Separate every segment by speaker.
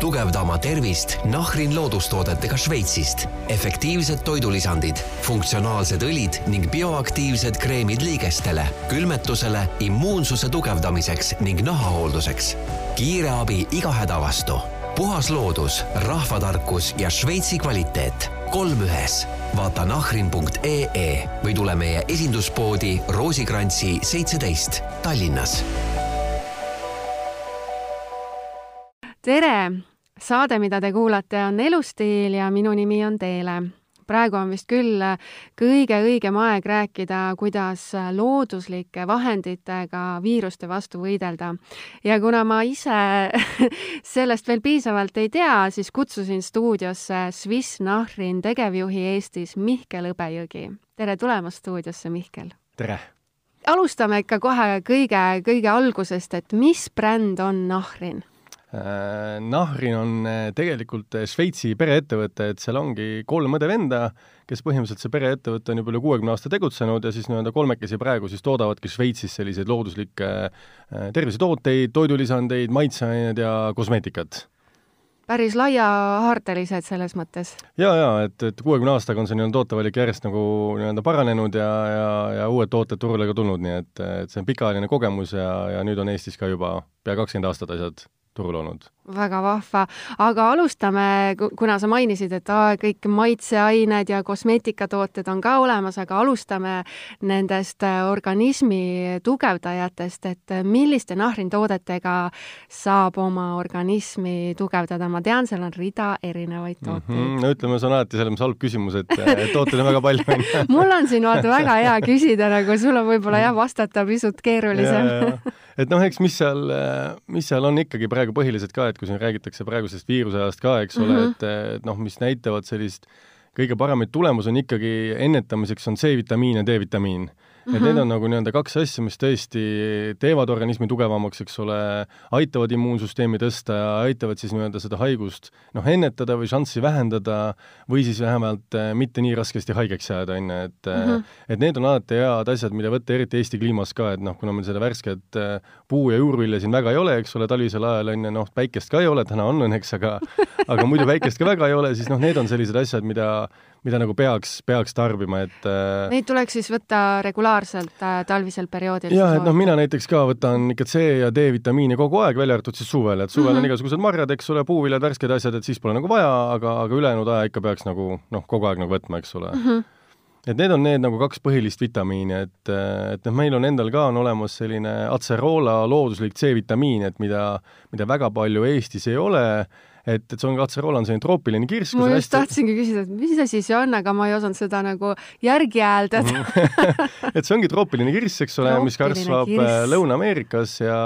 Speaker 1: tugevda oma tervist Nahrin loodustoodetega Šveitsist. efektiivsed toidulisandid, funktsionaalsed õlid ning bioaktiivsed kreemid liigestele, külmetusele, immuunsuse tugevdamiseks ning nahahoolduseks. kiire abi iga häda vastu. puhas loodus, rahvatarkus ja Šveitsi kvaliteet. kolm ühes. vaata nahrin.ee või tule meie esinduspoodi Roosikrantsi seitseteist Tallinnas
Speaker 2: tere! saade, mida te kuulate, on Elustiil ja minu nimi on Teele. praegu on vist küll kõige õigem aeg rääkida, kuidas looduslike vahenditega viiruste vastu võidelda. ja kuna ma ise sellest veel piisavalt ei tea, siis kutsusin stuudiosse Swiss Nahrin tegevjuhi Eestis Mihkel Hõbejõgi. tere tulemast stuudiosse, Mihkel!
Speaker 3: tere!
Speaker 2: alustame ikka kohe kõige, kõige algusest, et mis bränd on Nahrin?
Speaker 3: Äh, Nahrin on äh, tegelikult äh, Šveitsi pereettevõte, et seal ongi kolm õde-venda, kes põhimõtteliselt see pereettevõte on juba üle kuuekümne aasta tegutsenud ja siis nii-öelda kolmekesi praegu siis toodavadki Šveitsis selliseid looduslikke tervisetooteid, toidulisandeid, maitseaineid ja kosmeetikat
Speaker 2: päris laiahaardelised selles mõttes.
Speaker 3: ja, ja et, et kuuekümne aastaga on see nii-öelda tootevalik järjest nagu nii-öelda paranenud ja, ja, ja uued tooted turule ka tulnud, nii et, et see on pikaajaline kogemus ja, ja nüüd on Eestis ka juba pea kakskümmend aastat asjad turul olnud.
Speaker 2: väga vahva, aga alustame, kuna sa mainisid, et aa, kõik maitseained ja kosmeetikatooted on ka olemas, aga alustame nendest äh, organismi tugevdajatest, et milliste nahrintoodetega saab oma organismi tugevdada, ma tean, seal on rida erinevaid tooteid mm.
Speaker 3: -hmm. no ütleme, see on alati selles mõttes halb küsimus, et, et tooteid on väga palju,
Speaker 2: mul on siin vaata väga hea küsida, nagu sul on võib-olla jah, vastata pisut keerulisem
Speaker 3: et noh, eks mis seal, mis seal on ikkagi praegu põhiliselt ka, et kui siin räägitakse praegusest viiruseajast ka, eks ole mm, -hmm. et, et noh, mis näitavad sellist kõige paremaid tulemusi on ikkagi ennetamiseks on C-vitamiin ja D-vitamiin mm. -hmm. et need mhm. on nagu nii-öelda kaks asja, mis tõesti teevad organismi tugevamaks, eks ole, aitavad immuunsüsteemi tõsta ja aitavad siis nii-öelda seda haigust noh, ennetada või šanssi vähendada või siis vähemalt äh, mitte nii raskesti haigeks jääda, on ju, et mm -hmm. et need on alati head asjad, mida võtta, eriti Eesti kliimas ka, et noh, kuna meil seda värsket äh, puu- ja juurvilja siin väga ei ole, eks ole, talvisel ajal on ju, noh, päikest ka ei ole, täna on õnneks, aga aga muidu päikest ka väga ei ole, siis noh, need on sellised asjad, mida mida nagu peaks, peaks tarbima, et
Speaker 2: äh, Neid tuleks siis võtta regulaarselt äh, talvisel perioodil?
Speaker 3: jah, et noh, mina näiteks ka võtan ikka C ja D-vitamiini kogu aeg, välja arvatud siis suvel, et suvel mm -hmm. on mhm. igasugused marjad, eks ole, puuviljad, värsked asjad, et siis pole nagu vaja, aga, aga ülejäänud aja ikka peaks nagu noh, kogu aeg nagu võtma, eks ole mm. -hmm et need on need nagu kaks põhilist vitamiini, et, et noh, meil on endal ka on olemas selline Acerola looduslik C-vitamiin, et mida, mida väga palju Eestis ei ole et, et see on selline troopiline kirss.
Speaker 2: ma just hästi... tahtsingi küsida, et mis asi see on, aga ma ei osanud seda nagu järgi hääldada
Speaker 3: et see ongi troopiline kirss, eks ole, mis kasvab äh, Lõuna-Ameerikas ja,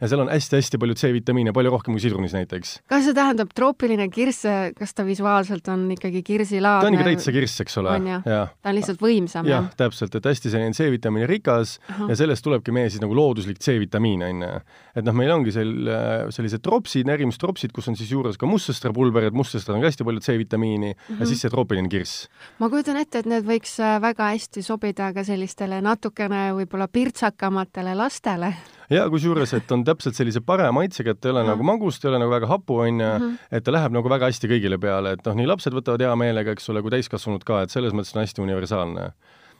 Speaker 3: ja seal on hästi-hästi palju C-vitamiine, palju rohkem kui sidrunis näiteks.
Speaker 2: kas see tähendab troopiline kirss, kas ta visuaalselt on ikkagi kirsilaadne?
Speaker 3: ta on ikka täitsa kirss, eks ole.
Speaker 2: ta on lihtsalt võimsam,
Speaker 3: jah? jah, täpselt, et hästi selline C-vitamiini rikas uh -huh. ja sellest tulebki meie siis nagu looduslik C-vitamiin, on ju. et noh, meil ongi sel-, sellised tropsid, närimistropsid, kus on siis juures ka mustsõstra pulber, et mustsõstral on ka hästi palju C-vitamiini mm -hmm. ja siis see troopiline kirss.
Speaker 2: ma kujutan ette, et need võiks äh, väga hästi sobida ka sellistele natukene võib-olla pirtsakamatele lastele.
Speaker 3: ja kusjuures, et on täpselt sellise parema maitsega, et ei ole mm nagu magust, ei ole nagu väga hapu, on ju, mhm. et ta läheb nagu väga hästi kõigile peale, et noh, nii lapsed võtavad hea meelega, eks ole, kui täiskasvanud ka, et selles mõttes on hästi universaalne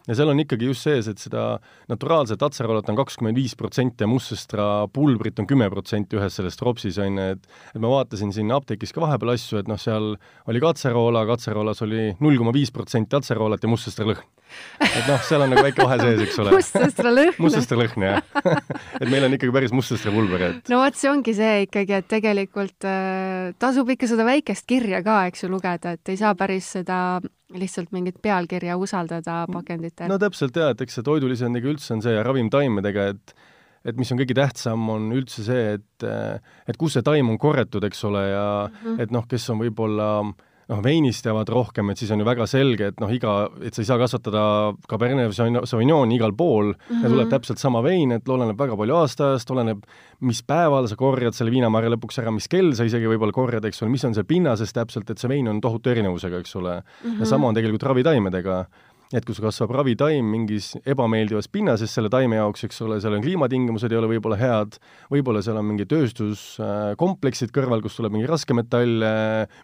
Speaker 3: ja seal on ikkagi just sees, et seda naturaalset atserolat on kakskümmend viis protsenti ja mustsõstra pulbrit on kümme protsenti ühes selles tropsis, on ju, et et ma vaatasin siin apteegis ka vahepeal asju, et noh, seal oli ka atseroola, aga atseroolas oli null koma viis protsenti atseroolat ja mustsõstra lõhn et noh, seal on nagu väike vahe sees, eks ole.
Speaker 2: mustsõstra lõhn.
Speaker 3: mustsõstra lõhn, jah et meil on ikkagi päris mustsõstra pulber, et.
Speaker 2: no vot, see ongi see ikkagi, et tegelikult äh, tasub ikka seda väikest kirja ka, eks ju, lugeda, et ei saa päris seda lihtsalt mingit pealkirja usaldada pakenditel.
Speaker 3: no täpselt jaa, et eks see toidulisandiga üldse on see ja ravimtaimedega, et et mis on kõige tähtsam, on üldse see, et et kus see taim on korjatud, eks ole, ja mm -hmm. et noh, kes on võib-olla äh, noh, veinist jäävad rohkem, et siis on ju väga selge, et noh, iga, et sa ei saa kasvatada Cabernet Sauvignoni igal pool mm, -hmm. ja tuleb täpselt sama vein, et oleneb väga palju aastaajast, oleneb, mis päeval sa korjad selle viinamarja lõpuks ära, mis kell sa isegi võib-olla korjad, eks ole, mis on seal pinnases täpselt, et see vein on tohutu erinevusega, eks ole mm. -hmm. ja sama on tegelikult ravitaimedega et kus kasvab ravitaim mingis ebameeldivas pinnases selle taime jaoks, eks ole, seal on kliimatingimused ei ole võib-olla head, võib-olla seal on mingi tööstuskompleksid kõrval, kus tuleb mingi raskmetalle,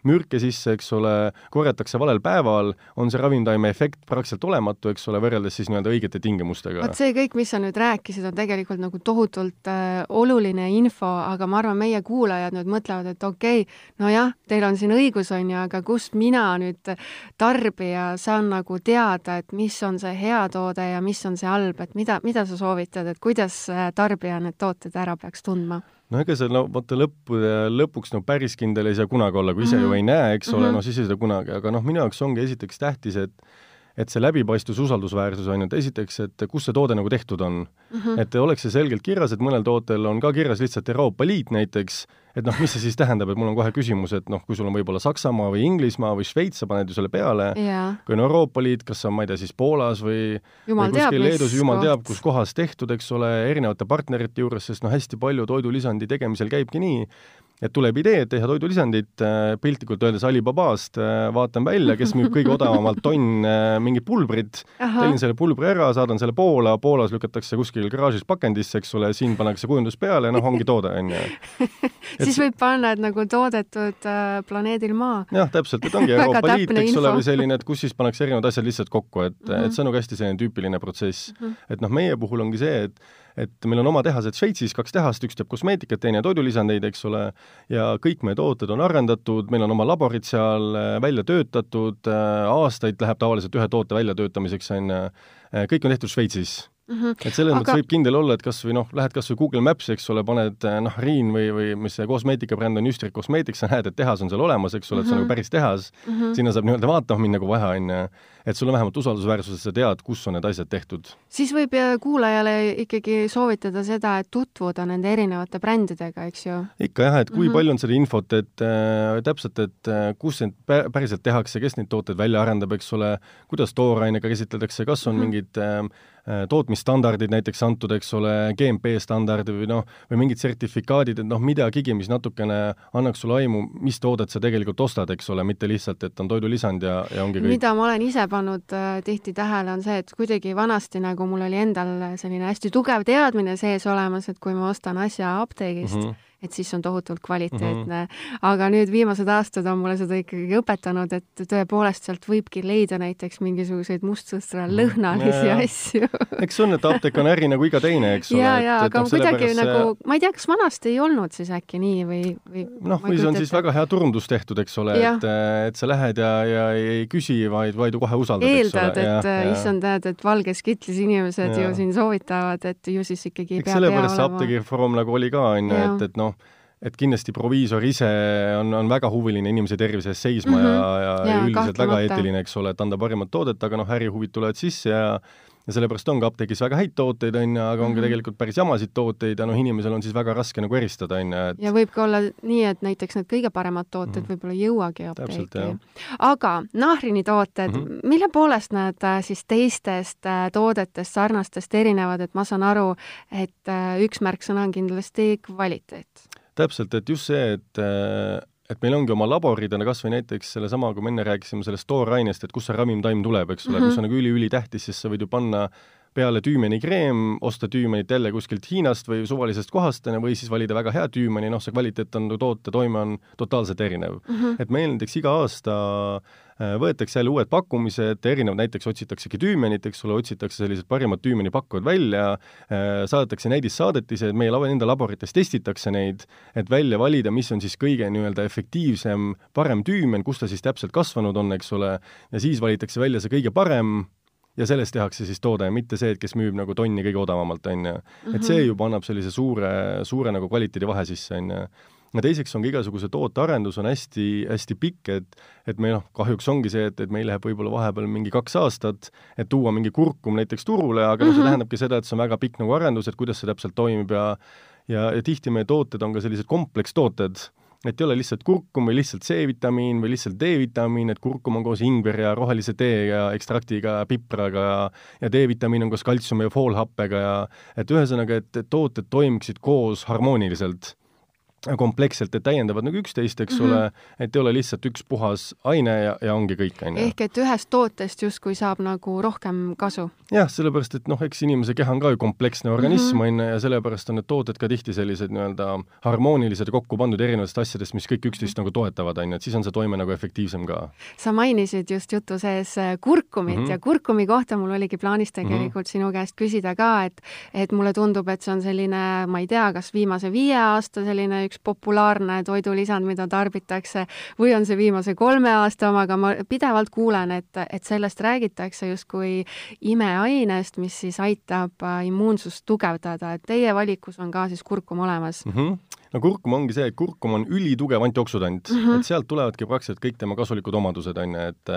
Speaker 3: mürke sisse, eks ole, korjatakse valel päeval, on see ravimtaime efekt praktiliselt olematu, eks ole, võrreldes siis nii-öelda õigete tingimustega.
Speaker 2: vot see kõik, mis sa nüüd rääkisid, on tegelikult nagu tohutult äh, oluline info, aga ma arvan, meie kuulajad nüüd mõtlevad, et okei okay,, nojah, teil on siin õigus, on ju, aga kust mina nüüd tarbija saan nagu teada, et mis on see hea toode ja mis on see halb, et mida, mida sa soovitad, et kuidas äh, tarbija need tooted ära peaks tundma?
Speaker 3: no ega see no vaata lõppude lõpuks no päris kindel ei saa kunagi olla, kui ise mm -hmm. ju ei näe, eks mm -hmm. ole, mhm. no siis ei saa kunagi, aga noh, minu jaoks ongi esiteks tähtis, et et see läbipaistvus, usaldusväärsus on ju, et esiteks, et kus see toode nagu tehtud on mm. -hmm. et oleks see selgelt kirjas, et mõnel tootel on ka kirjas lihtsalt Euroopa Liit näiteks, et noh, mis see siis tähendab, et mul on kohe küsimus, et noh, kui sul on võib-olla Saksamaa või Inglismaa või Šveits, sa paned ju selle peale yeah., kui on Euroopa Liit, kas on, ma ei tea, siis Poolas või
Speaker 2: jumal või kuskil
Speaker 3: Leedus, jumal koht. teab, kus kohas tehtud, eks ole, erinevate partnerite juures, sest noh, hästi palju toidulisandi tegemisel käibki nii, et tuleb idee, et teha toidulisandit äh, piltlikult öeldes Alibabast, äh, vaatan välja, kes müüb kõige odavamalt tonn äh, mingit pulbrit, tellin selle pulbri ära, saadan selle Poola, Poolas lükatakse kuskil garaažis pakendisse, eks ole, siin pannakse kujundus peale, noh, ongi toode, on ju.
Speaker 2: siis võib panna, et nagu toodetud planeedil Maa.
Speaker 3: jah, täpselt, et ongi Euroopa Liit, eks ole, või selline, et kus siis pannakse erinevad asjad lihtsalt kokku, et mm, -hmm. et see on nagu hästi selline tüüpiline protsess mm. -hmm. et noh, meie puhul ongi see, et et meil on oma tehased Šveitsis, kaks tehast, üks teeb kosmeetikat, teine toidulisandeid, eks ole, ja kõik meie tooted on arendatud, meil on oma laborid seal äh, välja töötatud, äh, aastaid läheb tavaliselt ühe toote väljatöötamiseks, on ju, äh, kõik on tehtud Šveitsis Mm -hmm. et selles Aga... mõttes võib kindel olla, et kas või noh, lähed kas või Google Maps'i, eks ole, paned noh, Riin või, või mis see kosmeetikabränd on, Jüstrik Cosmetics, sa näed, et tehas on seal olemas, eks ole, et see on nagu mhm. päris tehas mm, -hmm. sinna saab nii-öelda vaatama minna, kui vaja on, et sul on vähemalt usaldusväärsus, sa tead, kus on need asjad tehtud.
Speaker 2: siis võib kuulajale ikkagi soovitada seda, et tutvuda nende erinevate brändidega, eks ju?
Speaker 3: ikka jah, et kui mm -hmm. palju on seda infot, et äh, täpselt, et äh, kus need päriselt tehakse, kes neid tooteid välja arendab, eks ole, kuidas toorainega käsitletakse, kas on mm -hmm. mingid äh, Äh, tootmisstandardid näiteks antud, eks ole, GMP standardi või noh, või mingid sertifikaadid, et noh, midagigi, mis natukene annaks sulle aimu, mis toodet sa tegelikult ostad, eks ole, mitte lihtsalt, et on toidulisand ja, ja ongi kõik.
Speaker 2: mida ma olen ise pannud äh, tihti tähele, on see, et kuidagi vanasti nagu mul oli endal selline hästi tugev teadmine sees olemas, et kui ma ostan asja apteegist mm, -hmm et siis on tohutult kvaliteetne mm. -hmm. aga nüüd viimased aastad on mulle seda ikkagi õpetanud, et tõepoolest sealt võibki leida näiteks mingisuguseid mustsõstra mhm. lõhnalisi ja, asju
Speaker 3: eks on, et apteek on äri nagu iga teine, eks ole.
Speaker 2: ja, ja, aga no, kuidagi nagu, ma ei tea, kas vanasti ei olnud siis äkki nii või, või
Speaker 3: noh, või see on siis väga hea turundus tehtud, eks ole, et, et sa lähed ja, ja ei küsi, vaid, vaid kohe usaldad,
Speaker 2: eeldad, et issand, tead, et valges kitlis inimesed ja. ju siin soovitavad, et ju siis ikkagi
Speaker 3: eks sellepärast see apteegiforum nagu oli ka, on ju, et, et noh, et kindlasti proviisor ise on, on väga huviline inimese tervise eest seisma mm -hmm. ja, ja, ja üldiselt väga eetiline, eks ole, et anda parimat toodet, aga noh, ärihuvid tulevad sisse ja ja sellepärast ongi apteegis väga häid tooteid, on ju, aga ongi mm -hmm. tegelikult päris jamasid tooteid ja noh, inimesel on siis väga raske nagu eristada, on ju, et
Speaker 2: ja võib ka olla nii, et näiteks need kõige paremad tooted mm -hmm. võib-olla ei jõuagi apteeki. aga nahrini tooted mm, -hmm. mille poolest nad äh, siis teistest äh, toodetest, sarnastest erinevad, et ma saan aru, et äh, üks märksõna on kindlasti kvaliteet
Speaker 3: täpselt, et just see, et äh, et meil ongi oma laborid, kas või näiteks sellesama, kui me enne rääkisime sellest toorainest, et kust see ravimtaim tuleb, eks ole mm, -hmm. mis on nagu üli-ülitähtis, sest sa võid ju panna peale tüümenikreem, osta tüümenit jälle kuskilt Hiinast või suvalisest kohast, või siis valida väga hea tüümeni, noh, see kvaliteet on, toote toime on totaalselt erinev mm. -hmm. et meil näiteks iga aasta Äh, võetakse jälle uued pakkumised, erinevad, näiteks otsitaksegi tüümenit, eks ole, otsitakse sellised parimad tüümenipakkujad välja, äh, saadetakse näidissaadetised, meie lab-, enda laborites testitakse neid, et välja valida, mis on siis kõige nii-öelda efektiivsem, parem tüümen, kus ta siis täpselt kasvanud on, eks ole, ja siis valitakse välja see kõige parem, ja sellest tehakse siis toode, mitte see, et kes müüb nagu tonni kõige odavamalt, on ju. et see mhm. juba annab sellise suure, suure nagu kvaliteedivahe sisse, on ju ja teiseks on ka igasuguse tootearendus on hästi, hästi pikk, et et meil noh, kahjuks ongi see, et, et meil läheb võib-olla vahepeal mingi kaks aastat, et tuua mingi kurkum näiteks turule, aga noh mm -hmm., see mhm. tähendabki seda, et see on väga pikk nagu arendus, et kuidas see täpselt toimib ja ja, ja tihti meie tooted on ka sellised komplekstooted, et ei ole lihtsalt kurkum või lihtsalt C-vitamiin või lihtsalt D-vitamiin, et kurkum on koos ingveri ja rohelise tee ja ekstraktiga ja pipraga ja ja D-vitamiin on koos kaltsiumi ja foolhappega ja et ühesõnaga, et, et tooted toimiksid koos harmooniliselt kompleksselt, et täiendavad nagu üksteist, eks mm -hmm. ole, et ei ole lihtsalt üks puhas aine ja, ja ongi kõik, on ju.
Speaker 2: ehk et ühest tootest justkui saab nagu rohkem kasu?
Speaker 3: jah, sellepärast et noh, eks inimese keha on ka ju kompleksne organism, mhm. on ju, ja sellepärast on need tooted ka tihti sellised nii-öelda harmoonilised ja kokku pandud erinevatest asjadest, mis kõik üksteist nagu toetavad, on ju, et siis on see toime nagu efektiivsem ka.
Speaker 2: sa mainisid just jutu sees äh, kurkumit mm -hmm. ja kurkumi kohta mul oligi plaanis mhm. tegelikult mm -hmm. sinu käest küsida ka, et et mulle tundub, et see on selline, ma ei tea, kas viimase viie aasta selline üks üks populaarne toidulisand, mida tarbitakse, või on see viimase kolme aasta oma, aga ma pidevalt kuulen, et, et sellest räägitakse justkui imeainest, mis siis aitab äh, immuunsust tugevdada, et teie valikus on ka siis kurkum olemas mm.
Speaker 3: -hmm no kurkum ongi see, et kurkum on ülitugev antioksüdant mm, -hmm. et sealt tulevadki praktiliselt kõik tema kasulikud omadused, on ju, et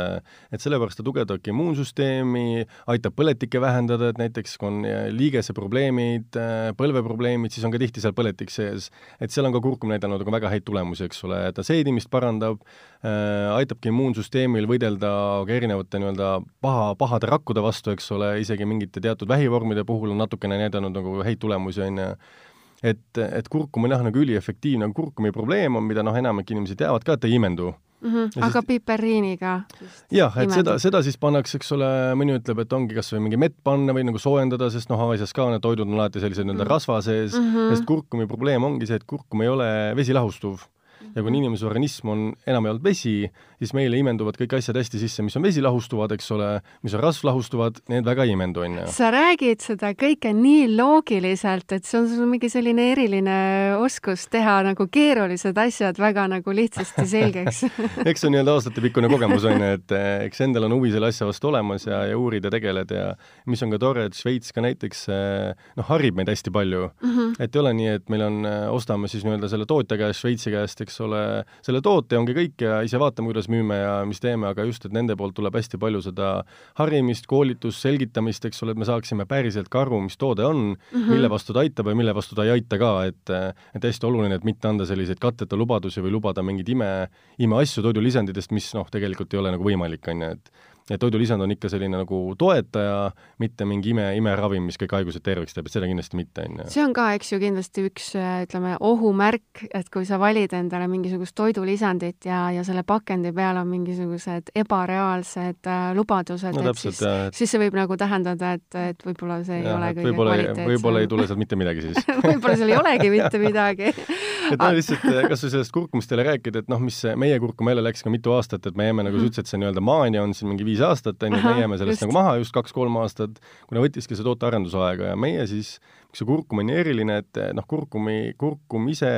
Speaker 3: et sellepärast ta tugevdabki immuunsüsteemi, aitab põletikke vähendada, et näiteks kui on liigeseprobleemid, põlveprobleemid, siis on ka tihti seal põletik sees. et seal on ka kurkum näidanud nagu väga häid tulemusi, eks ole, ta seedimist parandab äh,, aitabki immuunsüsteemil võidelda ka erinevate nii-öelda paha, pahade rakkude vastu, eks ole, isegi mingite teatud vähivormide puhul on natukene näidanud nagu häid tulemusi, on ju et, et kurkum on jah, nagu üliefektiivne, kurkumi probleem on, mida noh, enamik inimesi teavad ka, et ta ei imendu
Speaker 2: mm. -hmm. aga siis... piperiiniga?
Speaker 3: jah, et imendub. seda, seda siis pannakse, eks ole, mõni ütleb, et ongi kas või mingi mett panna või nagu soojendada, sest noh, Aasias ka need toidud on alati sellised nii-öelda mm -hmm. rasva sees mm, -hmm. sest kurkumi probleem ongi see, et kurkum ei ole vesilahustuv ja kui inimese organism on enamjaolt vesi, siis meile imenduvad kõik asjad hästi sisse, mis on vesilahustuvad, eks ole, mis on rasvlahustuvad, need väga ei imendu, on ju.
Speaker 2: sa räägid seda kõike nii loogiliselt, et see on sul mingi selline eriline oskus teha nagu keerulised asjad väga nagu lihtsasti selgeks
Speaker 3: eks see on nii-öelda aastatepikkune kogemus, on ju, et eh, eks endal on huvi selle asja vastu olemas ja, ja uurida, tegeled ja mis on ka tore, et Šveits ka näiteks eh, noh, harib meid hästi palju mm. -hmm. et ei ole nii, et meil on, eh, ostame siis nii-öelda selle tootja käest, Šveitsi käest, eks ole, selle toote ongi kõik ja ise vaatame, kuidas müüme ja mis teeme, aga just, et nende poolt tuleb hästi palju seda harimist, koolitust, selgitamist, eks ole, et me saaksime päriselt ka aru, mis toode on mm, -hmm. mille vastu ta aitab ja mille vastu ta ei aita ka, et et hästi oluline, et mitte anda selliseid katteta lubadusi või lubada mingeid ime, imeasju toidulisanditest, mis noh, tegelikult ei ole nagu võimalik, on ju, et et toidulisand on ikka selline nagu toetaja, mitte mingi ime, imeravim, mis kõik haigused terveks teeb, et seda kindlasti mitte, on ju.
Speaker 2: see on ka, eks ju, kindlasti üks ütleme, ohumärk, et kui sa valid endale mingisugust toidulisandit ja, ja selle pakendi peal on mingisugused ebareaalsed äh, lubadused no,, et siis, siis see võib nagu tähendada, et, et võib-olla see ja, ei ole kõige kvaliteetsem.
Speaker 3: võib-olla ei tule sealt mitte midagi siis
Speaker 2: võib-olla seal ei olegi mitte midagi
Speaker 3: et no lihtsalt äh, kas või sellest kurkumist teile rääkida, et noh, mis meie kurkum jälle läks ka mitu aastat, et me jääme nagu sa ütlesid, see nii-öelda maania on siin mingi viis aastat, on ju, me jääme sellest just. nagu maha just kaks-kolm aastat, kuna võttiski see tootearendusaega ja meie siis, miks see kurkum on nii eriline, et noh, kurkumi, kurkum ise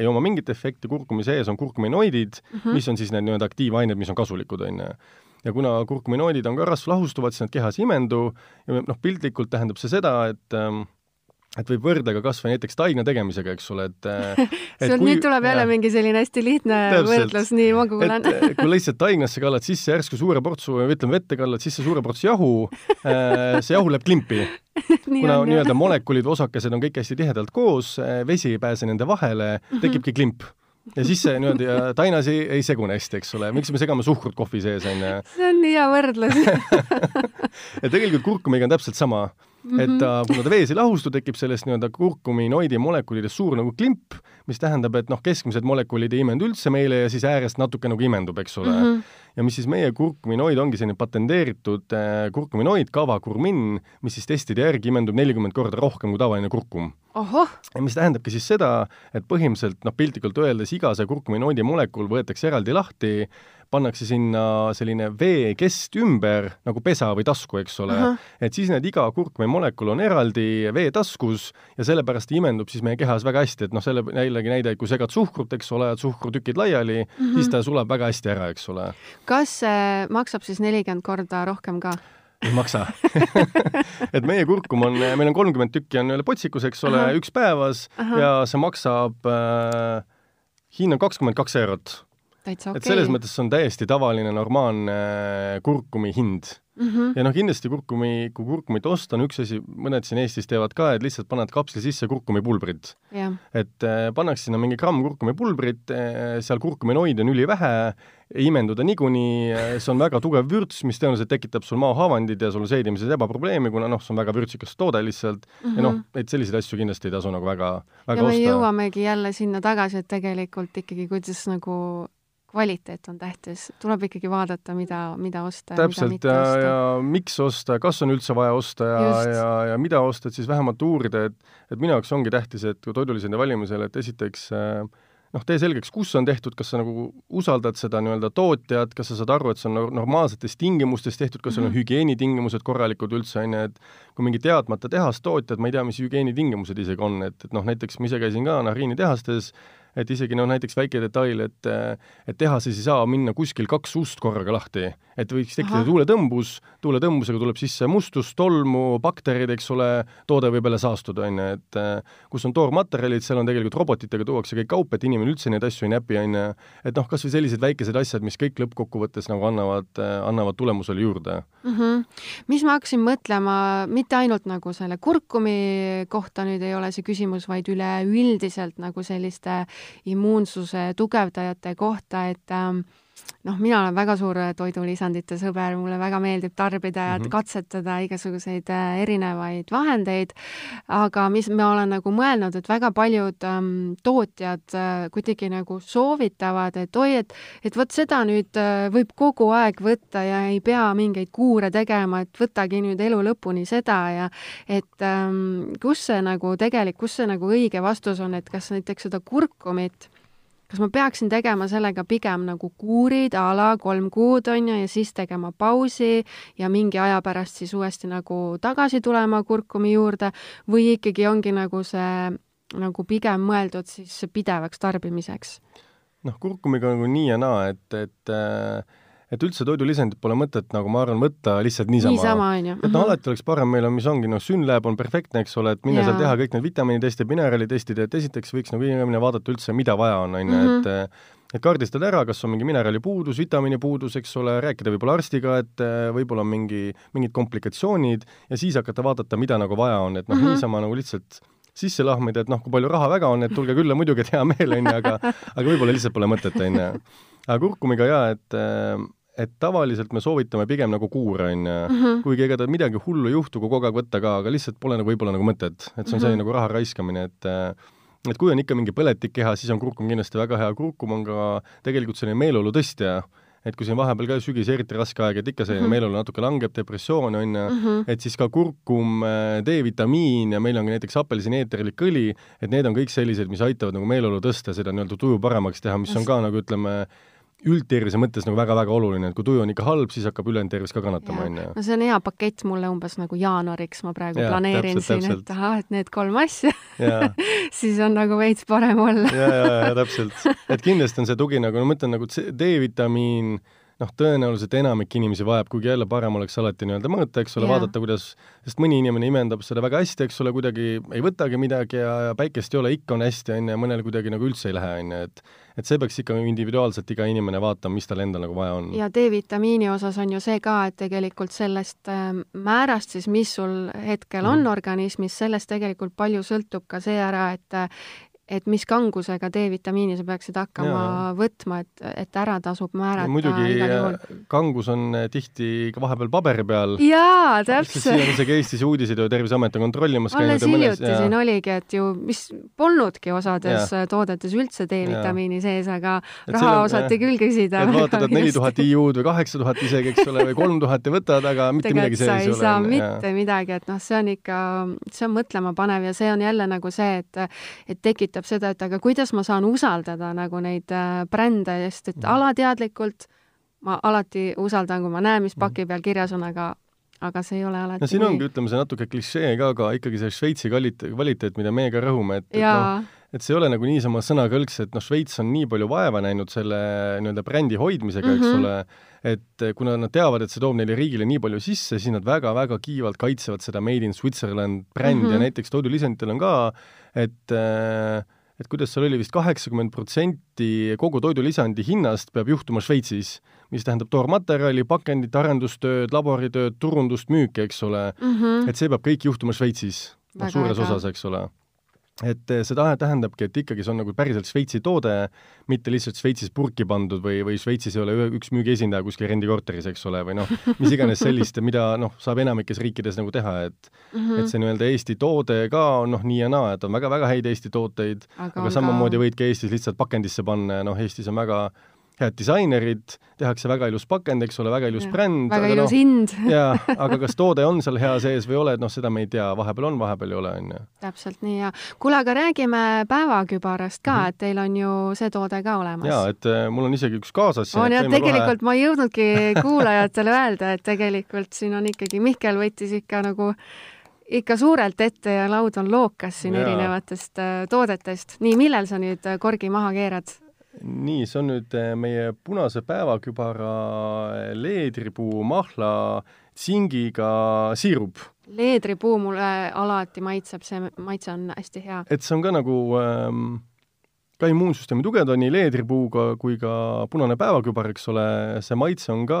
Speaker 3: ei oma mingit efekti, kurkumi sees on kurkuminoidid mm, -hmm. mis on siis need nii-öelda aktiivained, mis on kasulikud, on ju ja kuna kurkuminoidid on ka rasvlahustuvad, siis nad kehas ei imendu ja noh, piltlikult tähendab see seda, et ähm, et võib võrdle ka kas või näiteks taigna tegemisega, eks ole, et
Speaker 2: et sul kui, nüüd tuleb jälle mingi selline hästi lihtne täpselt, võrdlus, nii ma kuulen.
Speaker 3: kui lihtsalt taignasse kallad sisse järsku suure portsu, ütleme vette kallad sisse suure portsu jahu, äh, see jahu läheb klimpi. Kuna nii-öelda molekulid, osakesed on kõik hästi tihedalt koos, äh, vesi ei pääse nende vahele, mhm. tekibki klimp. Ja siis see niimoodi tainas ei, ei segune hästi, eks ole, miks me segame suhkrut kohvi sees, on ju.
Speaker 2: see on nii hea võrdlus.
Speaker 3: Ja tegelikult kurkumiga on täpselt sama Mm -hmm. et ta, kuna ta vees ei lahustu, tekib sellest nii-öelda kurkuminoidi molekulidest suur nagu klimp, mis tähendab, et noh, keskmised molekulid ei imendu üldse meile ja siis äärest natuke nagu imendub, eks ole mm. -hmm. ja mis siis meie kurkuminoid ongi selline patenteeritud äh, kurkuminoid, kavakurmin, mis siis testide järgi imendub nelikümmend korda rohkem kui tavaline kurkum. ja mis tähendabki siis seda, et põhimõtteliselt noh, piltlikult öeldes iga see kurkuminoidi molekul võetakse eraldi lahti, pannakse sinna selline veekest ümber nagu pesa või tasku, eks ole uh, -huh. et siis need iga kurkme molekul on eraldi veetaskus ja sellepärast imendub siis meie kehas väga hästi, et noh, selle jällegi näide, kui segad suhkrut, eks ole, suhkrutükid laiali uh, -huh. siis ta sulab väga hästi ära, eks ole.
Speaker 2: kas see maksab siis nelikümmend korda rohkem ka?
Speaker 3: ei maksa et meie kurkum on, meil on kolmkümmend tükki on üle potsikus, eks ole, üks päevas Aha. ja see maksab äh,, hind on kakskümmend kaks eurot
Speaker 2: täitsa okei
Speaker 3: et selles mõttes on täiesti tavaline normaalne kurkumi hind
Speaker 2: mm. -hmm.
Speaker 3: ja noh, kindlasti kurkumi, kui kurkumit osta, on üks asi, mõned siin Eestis teevad ka, et lihtsalt paned kapsli sisse kurkumipulbrit.
Speaker 2: jah,
Speaker 3: et äh, pannakse sinna mingi gramm kurkumipulbrit äh,, seal kurkuminoide on ülivähe, ei imenduda niikuinii, see on väga tugev vürts, mis tõenäoliselt tekitab sul maahavandid ja sul seedimises ebaprobleemi, kuna noh, see on väga vürtsikas toode lihtsalt mm -hmm. ja noh, et selliseid asju kindlasti ei tasu nagu väga, väga
Speaker 2: ja me
Speaker 3: osta.
Speaker 2: jõuamegi jälle sinna tagasi, et tegelikult ikkagi, kuidas nagu kvaliteet on tähtis, tuleb ikkagi vaadata, mida, mida osta ja mida
Speaker 3: täpselt
Speaker 2: mitte
Speaker 3: ja,
Speaker 2: osta.
Speaker 3: ja miks osta, kas on üldse vaja osta ja, ja, ja mida osta, et siis vähemalt uurida, et et minu jaoks ongi tähtis, et kui toidulisandi valimisel, et esiteks äh, noh, tee selgeks, kus on tehtud, kas sa nagu usaldad seda nii-öelda tootjat, kas sa saad aru, et see on nor- normaalsetes tingimustes tehtud, kas sul on
Speaker 2: Mhm.
Speaker 3: hügieenitingimused korralikud üldse, on ju, et kui mingi teadmata tehastootjad, ma ei tea, mis hügieenitingimused isegi on, et, et noh, näiteks ma ise käisin ka Nahriini tehastes, et isegi noh, näiteks väike detail, et et tehases ei saa minna kuskil kaks ust korraga lahti. et võiks tekkida tuuletõmbus, tuuletõmbusega tuleb sisse mustus, tolmu, bakterid, eks ole, toode võib jälle saastuda, on ju, et kus on toormaterjalid, seal on tegelikult robotitega tuuakse kõik kaup, et inimene üldse neid asju ei näpi, on ju. et noh, kas või sellised väikesed asjad, mis kõik lõppkokkuvõttes nagu annavad, annavad tulemusele juurde.
Speaker 2: mm. -hmm. mis ma hakkasin mõtlema, mitte ainult nagu selle kurkumi kohta nüüd ei ole see küsimus, vaid üleüldiselt nagu selliste immuunsuse tugevdajate kohta, et ähm, noh, mina olen väga suur toidulisandite sõber, mulle väga meeldib tarbida ja mm. -hmm. katsetada igasuguseid äh, erinevaid vahendeid, aga mis ma olen nagu mõelnud, et väga paljud ähm, tootjad äh, kuidagi nagu soovitavad, et oi, et et vot seda nüüd äh, võib kogu aeg võtta ja ei pea mingeid kuure tegema, et võtagi nüüd elu lõpuni seda ja et ähm, kus see nagu tegelik, kus see nagu õige vastus on, et kas näiteks seda kurkumit kas ma peaksin tegema sellega pigem nagu kuurid a la kolm kuud, on ju, ja siis tegema pausi ja mingi aja pärast siis uuesti nagu tagasi tulema kurkumi juurde või ikkagi ongi nagu see nagu pigem mõeldud siis pidevaks tarbimiseks?
Speaker 3: noh, kurkumiga on nagu nii ja naa, et, et äh, et üldse toidulisandit pole mõtet, nagu ma arvan, võtta lihtsalt niisama,
Speaker 2: niisama, on ju?
Speaker 3: et noh, alati oleks parem, meil on, mis ongi, noh, Synlab on perfektne, eks ole, et minna seal teha kõik need vitamiinitestid, mineralitestid, et esiteks võiks nagu inimene vaadata üldse, mida vaja on, on ju,
Speaker 2: Mhm.
Speaker 3: et äh, et kaardistada ära, kas on mingi mineraalipuudus, vitamiinipuudus, eks ole, rääkida võib-olla arstiga, et äh, võib-olla on mingi, mingid komplikatsioonid ja siis hakata vaadata, mida nagu vaja on, et noh mm
Speaker 2: Mhm.
Speaker 3: -hmm. niisama nagu lihtsalt sisse lahmida, et noh, kui palju raha väga on, et tulge külla, muidugi, et hea meel, on ju, aga aga võib-olla lihtsalt pole mõtet, on ju. aga kurkumiga jaa, et äh, et tavaliselt me soovitame pigem nagu kuure, on ju
Speaker 2: Mhm.
Speaker 3: kuigi ega ta midagi hullu ei juhtu, kui kogu aeg võtta ka, aga lihtsalt pole nagu võib-olla nagu mõtet, et see on selline
Speaker 2: Mhm.
Speaker 3: nagu raha raiskamine, et äh, et kui on ikka mingi põletik keha, siis on kurkum kindlasti väga hea, kurkum on ka tegelikult selline meeleolu tõstja, et kui siin vahepeal ka sügis eriti raske aeg, et ikka selline
Speaker 2: Mhm.
Speaker 3: meeleolu natuke langeb, depressioon on ju,
Speaker 2: Mhm.
Speaker 3: et siis ka kurkum, D-vitamiin ja meil on ka näiteks apelsini-eeterlik õli, et need on kõik sellised, mis aitavad nagu meeleolu tõsta, seda nii-öelda tuju paremaks teha, mis on ka nagu ütleme, üldtervise mõttes nagu väga-väga oluline, et kui tuju on ikka halb, siis hakkab ülejäänud tervis ka kannatama, on ju.
Speaker 2: no see on hea pakett mulle umbes nagu jaanuariks, ma praegu
Speaker 3: Jaa,
Speaker 2: planeerin
Speaker 3: täpselt,
Speaker 2: siin, et ahah, et need kolm asja siis on nagu veits parem olla.
Speaker 3: ja, ja, ja täpselt. et kindlasti on see tugi nagu, no ma mõtlen nagu D-vitamiin, noh, tõenäoliselt enamik inimesi vajab, kuigi jälle parem oleks alati nii-öelda mõõta, eks ole, vaadata, kuidas, sest mõni inimene imendab seda väga hästi, eks ole, kuidagi ei võtagi midagi ja, ja päikest ei ole, ikka on hästi, on ju, ja mõnel kuidagi nagu üldse ei lähe, on ju, et et see peaks ikka individuaalselt iga inimene vaatama, mis tal endal nagu vaja on.
Speaker 2: ja D-vitamiini osas on ju see ka, et tegelikult sellest äh, määrast siis, mis sul hetkel on
Speaker 3: Mhm.
Speaker 2: organismis, sellest tegelikult palju sõltub ka see ära, et et mis kangusega D-vitamiini sa peaksid hakkama
Speaker 3: Jaa.
Speaker 2: võtma, et, et ära tasub määrata
Speaker 3: muidugi äh, kangus on äh, tihti ka vahepeal paberi peal,
Speaker 2: jaa,
Speaker 3: sest siin
Speaker 2: täpselt.
Speaker 3: on isegi Eestis uudiseid ju Terviseamet on kontrollimas
Speaker 2: alles
Speaker 3: käinud ja mõnes
Speaker 2: hiljuti siin oligi, et ju, mis polnudki osades äh, toodetes üldse D-vitamiini sees, aga
Speaker 3: Et
Speaker 2: raha
Speaker 3: on,
Speaker 2: osati küll küsida.
Speaker 3: et vaatad, et neli tuhat IU-d või kaheksa tuhat isegi, eks ole, või kolm tuhat ja võtad, aga mitte midagi
Speaker 2: tegelikult sa
Speaker 3: sees
Speaker 2: ei
Speaker 3: ei ole.
Speaker 2: saa
Speaker 3: on ju,
Speaker 2: mitte midagi, et noh, see on ikka, see on mõtlemapanev ja see on jälle nagu see, et et tekitab seda, et aga kuidas ma saan usaldada nagu neid äh, brände, sest et
Speaker 3: Mhm.
Speaker 2: alateadlikult ma alati usaldan, kui ma näen, mis paki peal kirjas on, aga aga see ei ole alati
Speaker 3: Mhm. no siin ongi, ütleme, see natuke klišee ka, aga ikkagi see Šveitsi kvaliteet, kvaliteet, mida meie ka rõhume, et, et noh, et see ei ole nagu niisama sõnakõlks, et noh, Šveits on nii palju vaeva näinud selle nii-öelda brändi hoidmisega mm, -hmm. eks
Speaker 2: Mhm.
Speaker 3: ole, et kuna nad teavad, et see toob neile riigile nii palju sisse, siis nad väga-väga kiivalt kaitsevad seda Made in Switzerland brändi mm -hmm.
Speaker 2: Mhm.
Speaker 3: ja näiteks toidulisanditel on ka, äh, et kuidas seal oli vist kaheksakümmend protsenti kogu toidulisandi hinnast peab juhtuma Šveitsis, mis tähendab toormaterjali, pakendit, arendustööd, laboritööd, turundust, müüki, eks ole
Speaker 2: mm. -hmm.
Speaker 3: et see peab kõik juhtuma Šveitsis, noh, suures äge. osas, eks ole et eh, see tähendabki, et ikkagi see on nagu päriselt Šveitsi toode, mitte lihtsalt Šveitsis purki pandud või, või Šveitsis ei ole üks müügiesindaja kuskil rendikorteris, eks ole, või noh, mis iganes sellist, mida noh, saab enamikes riikides nagu teha, et mm -hmm. et see nii-öelda Eesti toode ka on noh, nii ja naa, et on väga-väga häid Eesti tooteid, aga, aga samamoodi ka... võidki Eestis lihtsalt pakendisse panna ja noh, Eestis on väga head disainerid, tehakse väga ilus pakend, eks ole, väga ilus ja, bränd.
Speaker 2: väga ilus no, hind
Speaker 3: jaa, aga kas toode on seal hea sees või ei ole, et noh, seda me ei tea, vahepeal on, vahepeal ei ole, on ju.
Speaker 2: täpselt nii ja kuule, aga räägime päevakübarast ka mm, -hmm. et teil on ju see toode ka olemas.
Speaker 3: jaa, et äh, mul on isegi üks kaasas.
Speaker 2: on jah, tegelikult kohe... ma ei jõudnudki kuulajatele öelda, et tegelikult siin on ikkagi, Mihkel võttis ikka nagu ikka suurelt ette ja laud on lookas siin ja. erinevatest äh, toodetest. nii, millal sa nüüd äh, korgi maha keerad?
Speaker 3: Nii, see on nüüd eh, meie punase päevakübara eh, leedripuu mahla tsingiga siirup.
Speaker 2: leedripuu mulle alati maitseb, see maitse on hästi hea.
Speaker 3: et see on ka nagu ähm, ka immuunsüsteemi tugevdav nii leedripuuga kui ka punane päevakübar, eks ole, see maitse on ka,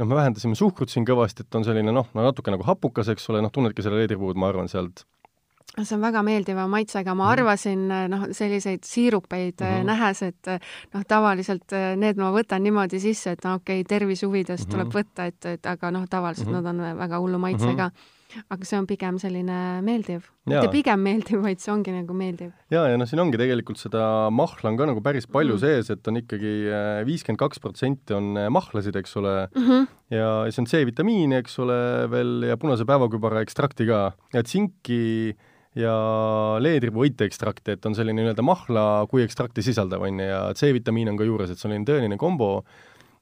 Speaker 3: noh, me vähendasime suhkrut siin kõvasti, et on selline noh, natuke nagu hapukas, eks ole, noh, tunnedki selle leedripuud, ma arvan, sealt
Speaker 2: see on väga meeldiva maitsega, ma mhm. arvasin noh, selliseid siirupeid mm -hmm. nähes, et noh, tavaliselt need ma võtan niimoodi sisse, et no okei okay,, tervise huvides mm -hmm. tuleb võtta, et, et aga noh, tavaliselt mm -hmm. nad on väga hullu maitsega mm. -hmm aga see on pigem selline meeldiv. mitte pigem meeldiv, vaid see ongi nagu meeldiv.
Speaker 3: jaa, ja noh, siin ongi tegelikult seda mahla on ka nagu päris palju mm. sees, et on ikkagi viiskümmend kaks protsenti on mahlasid, eks ole mm, -hmm. ja see on C-vitamiini, eks ole, veel ja punase päevakübara ekstrakti ka ja tsinki ja leedripuu õiteekstrakti, et on selline nii-öelda mahla kui ekstrakti sisaldav, on ju, ja C-vitamiin on ka juures, et see on selline tõeline kombo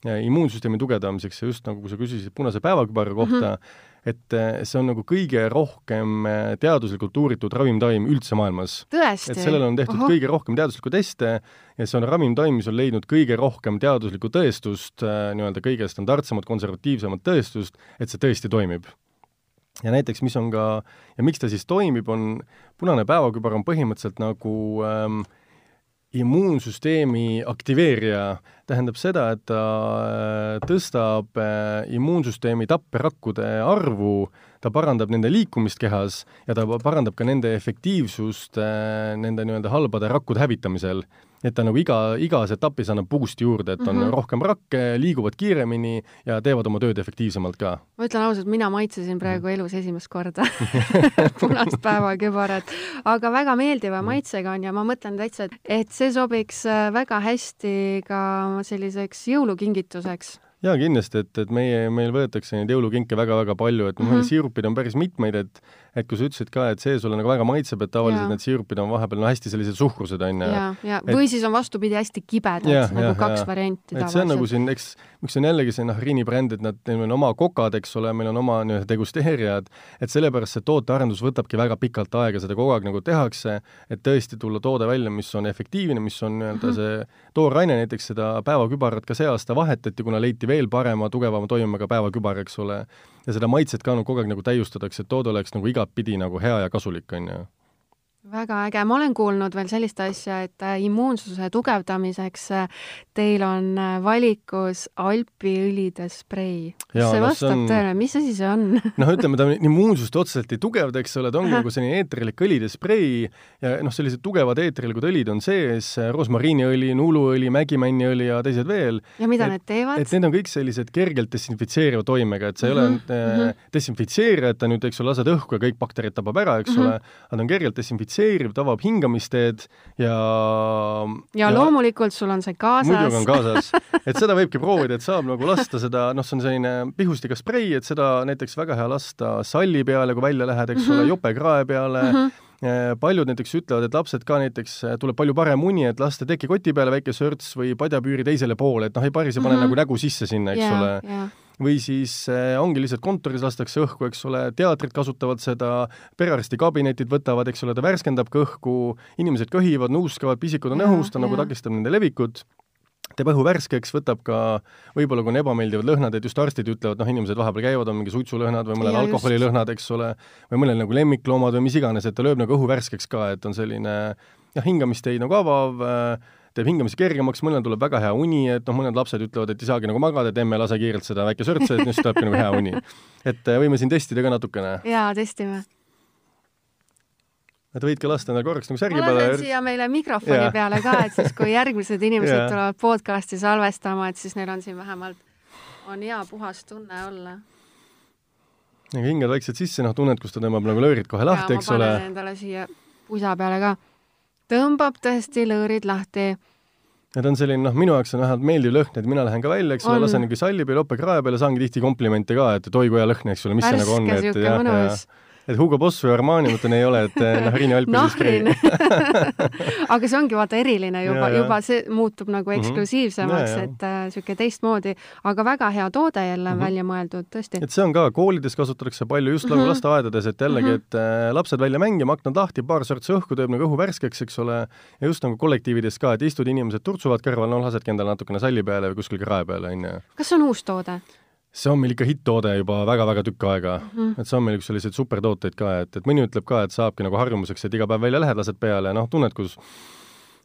Speaker 3: immuunsüsteemi tugevdamiseks ja just nagu, sa küsisid punase päevakübara kohta mm, -hmm et eh, see on nagu kõige rohkem eh, teaduslikult uuritud ravimtaim üldse maailmas. et sellele on tehtud Oho. kõige rohkem teaduslikku teste ja see on ravimtaim, mis on leidnud kõige rohkem teaduslikku tõestust, eh, nii-öelda kõige standardsemat, konservatiivsemat tõestust, et see tõesti toimib ja näiteks, mis on ka, ja miks ta siis toimib, on, punane päevakübar on põhimõtteliselt nagu ähm, immuunsüsteemi aktiveerija, tähendab seda, et ta äh, tõstab äh, immuunsüsteemi tapperakkude arvu, ta parandab nende liikumist kehas ja ta parandab ka nende efektiivsust äh, nende nii-öelda halbade rakkude hävitamisel et ta nagu iga, igas etapis annab boost'i juurde, et on mm -hmm. rohkem rakke, liiguvad kiiremini ja teevad oma tööd efektiivsemalt ka.
Speaker 2: ma ütlen ausalt, mina maitsesin praegu mhm. elus esimest korda punast päevakübarat, aga väga meeldiva mhm. maitsega on ja ma mõtlen täitsa, et see sobiks äh, väga hästi ka selliseks jõulukingituseks
Speaker 3: jaa, kindlasti, et, et meie, meil võetakse neid jõulukinke väga-väga palju, et mm -hmm., siirupid on päris mitmeid, et et kui sa ütlesid ka, et see sulle nagu väga maitseb, et tavaliselt ja. need siirupid on vahepeal no hästi sellised suhkrused, on ju.
Speaker 2: ja, ja et... või siis on vastupidi, hästi kibedad, nagu ja, kaks ja. varianti
Speaker 3: tavaliselt. see on nagu siin, eks, miks on jällegi see noh, Riini bränd, et nad, neil on oma kokad, eks ole, meil on oma nii-öelda degusteerijad, et sellepärast see tootearendus võtabki väga pikalt aega, seda kogu aeg nagu tehakse, et tõesti tulla toode välja, mis on efektiivne, mis on nii-öelda mm -hmm. see tooraine, näiteks seda päevakübarat ka see aasta vahetati, kuna leiti veel parema, tugevama toimega päevakübar, eks ole, ja seda maitset ka nagu kogu aeg nagu täiustatakse, et toode oleks nagu igatpidi nagu hea ja kasulik, on ju
Speaker 2: väga äge, ma olen kuulnud veel sellist asja, et äh, immuunsuse tugevdamiseks äh, teil on äh, valikus alpiõlide sprei. kas see vastab no, on... tõele, mis asi see on?
Speaker 3: noh, ütleme, ta immuunsust otseselt ei tugevda, eks ole, ta ongi nagu selline eetrilik õlide sprei ja noh, sellised tugevad eetrilikud õlid on sees, rosmariiniõli, nuuluõli, mägimänniõli ja teised veel.
Speaker 2: ja mida et, need teevad?
Speaker 3: et need on kõik sellised kergelt desinfitseeriva toimega, et see ei mm -hmm. ole äh, mm -hmm. desinfitseerija, et ta nüüd, eks ole, lased õhku ja kõik bakterid tapab ära, eks mm -hmm. ole, ta on kergelt desinfitseeriv initseeriv, ta avab hingamisteed ja
Speaker 2: ja loomulikult sul on see kaasas.
Speaker 3: muidugi on kaasas. et seda võibki proovida, et saab nagu lasta seda, noh, see on selline pihustiga sprei, et seda näiteks väga hea lasta salli peale, kui välja lähed, eks mm -hmm. ole, jopekrae peale mm, -hmm paljud näiteks ütlevad, et lapsed ka näiteks, äh, tuleb palju parem uni, et lasta tekikoti peale väike sörts või padjapüüri teisele poole, et noh, ei paris ei pane mm -hmm. nagu nägu sisse sinna, eks yeah, ole yeah või siis äh, ongi lihtsalt kontoris lastakse õhku, eks ole, teatrid kasutavad seda, perearstikabinetid võtavad, eks ole, ta värskendab ka õhku, inimesed köhivad, nuuskavad, pisikud on õhus, ta nagu takistab nende levikut. Teeb õhu värskeks, võtab ka võib-olla, kui on ebameeldivad lõhnad, et just arstid ütlevad, noh, inimesed vahepeal käivad, on mingi suitsulõhnad või mõnel alkoholilõhnad, eks ole, või mõnel nagu lemmikloomad või mis iganes, et ta lööb nagu õhu värskeks ka, et on selline jah, hingamisteid nagu avav äh,, teeb hingamise kergemaks, mõnel tuleb väga hea uni, et noh, mõned lapsed ütlevad, et ei saagi nagu magada, et emme, lase kiirelt seda väike sörtse, et siis tulebki nagu hea uni. et äh, võime siin testida ka natukene.
Speaker 2: jaa, testime
Speaker 3: et võid ka lasta endale korraks nagu särgi
Speaker 2: peale. ma lasen siia meile mikrofoni yeah. peale ka, et siis kui järgmised inimesed yeah. tulevad podcast'i salvestama, et siis neil on siin vähemalt, on hea puhas tunne olla.
Speaker 3: aga hingad vaikselt sisse, noh, tunned, kus ta tõmbab nagu lõõrid kohe lahti, eks ole.
Speaker 2: endale siia pusa peale ka. Tõmbab tõesti lõõrid lahti.
Speaker 3: Ta on selline, noh, minu jaoks on vähemalt meeldiv lõhn, et mina lähen ka välja, eks ole, lasen niisugune salli peale, jope krae peale, saangi tihti komplimente ka, et oi kui hea lõhn, eks ole, mis Värske, see nagu on, et jah, ja et Hugo Boss või Armani mõtlen ei ole, et Nahrini Alpides
Speaker 2: Nahrin aga see ongi vaata eriline juba, juba see muutub nagu mhm. eksklusiivsemaks mm, -hmm. et äh, teistmoodi, aga väga hea toode jälle mm -hmm. välja mõeldud, tõesti.
Speaker 3: et see on ka, koolides kasutatakse palju just nagu mm -hmm. lasteaedades, et jällegi, mhm. et äh, lapsed välja mängima, aknad lahti, paar sortsi õhku teeb nagu õhu värskeks, eks ole, ja just nagu kollektiivides ka, et istud inimesed turtsuvad kõrval, no lasedki endale natukene salli peale või kuskil krae peale, on ju.
Speaker 2: kas see on uus toode?
Speaker 3: See on meil ikka hitt-toode juba väga-väga tükk aega mm. -hmm. et see on meil üks selliseid supertooteid ka, et, et mõni ütleb ka, et saabki nagu harjumuseks, et iga päev välja lähed, lased peale ja noh, tunned, kus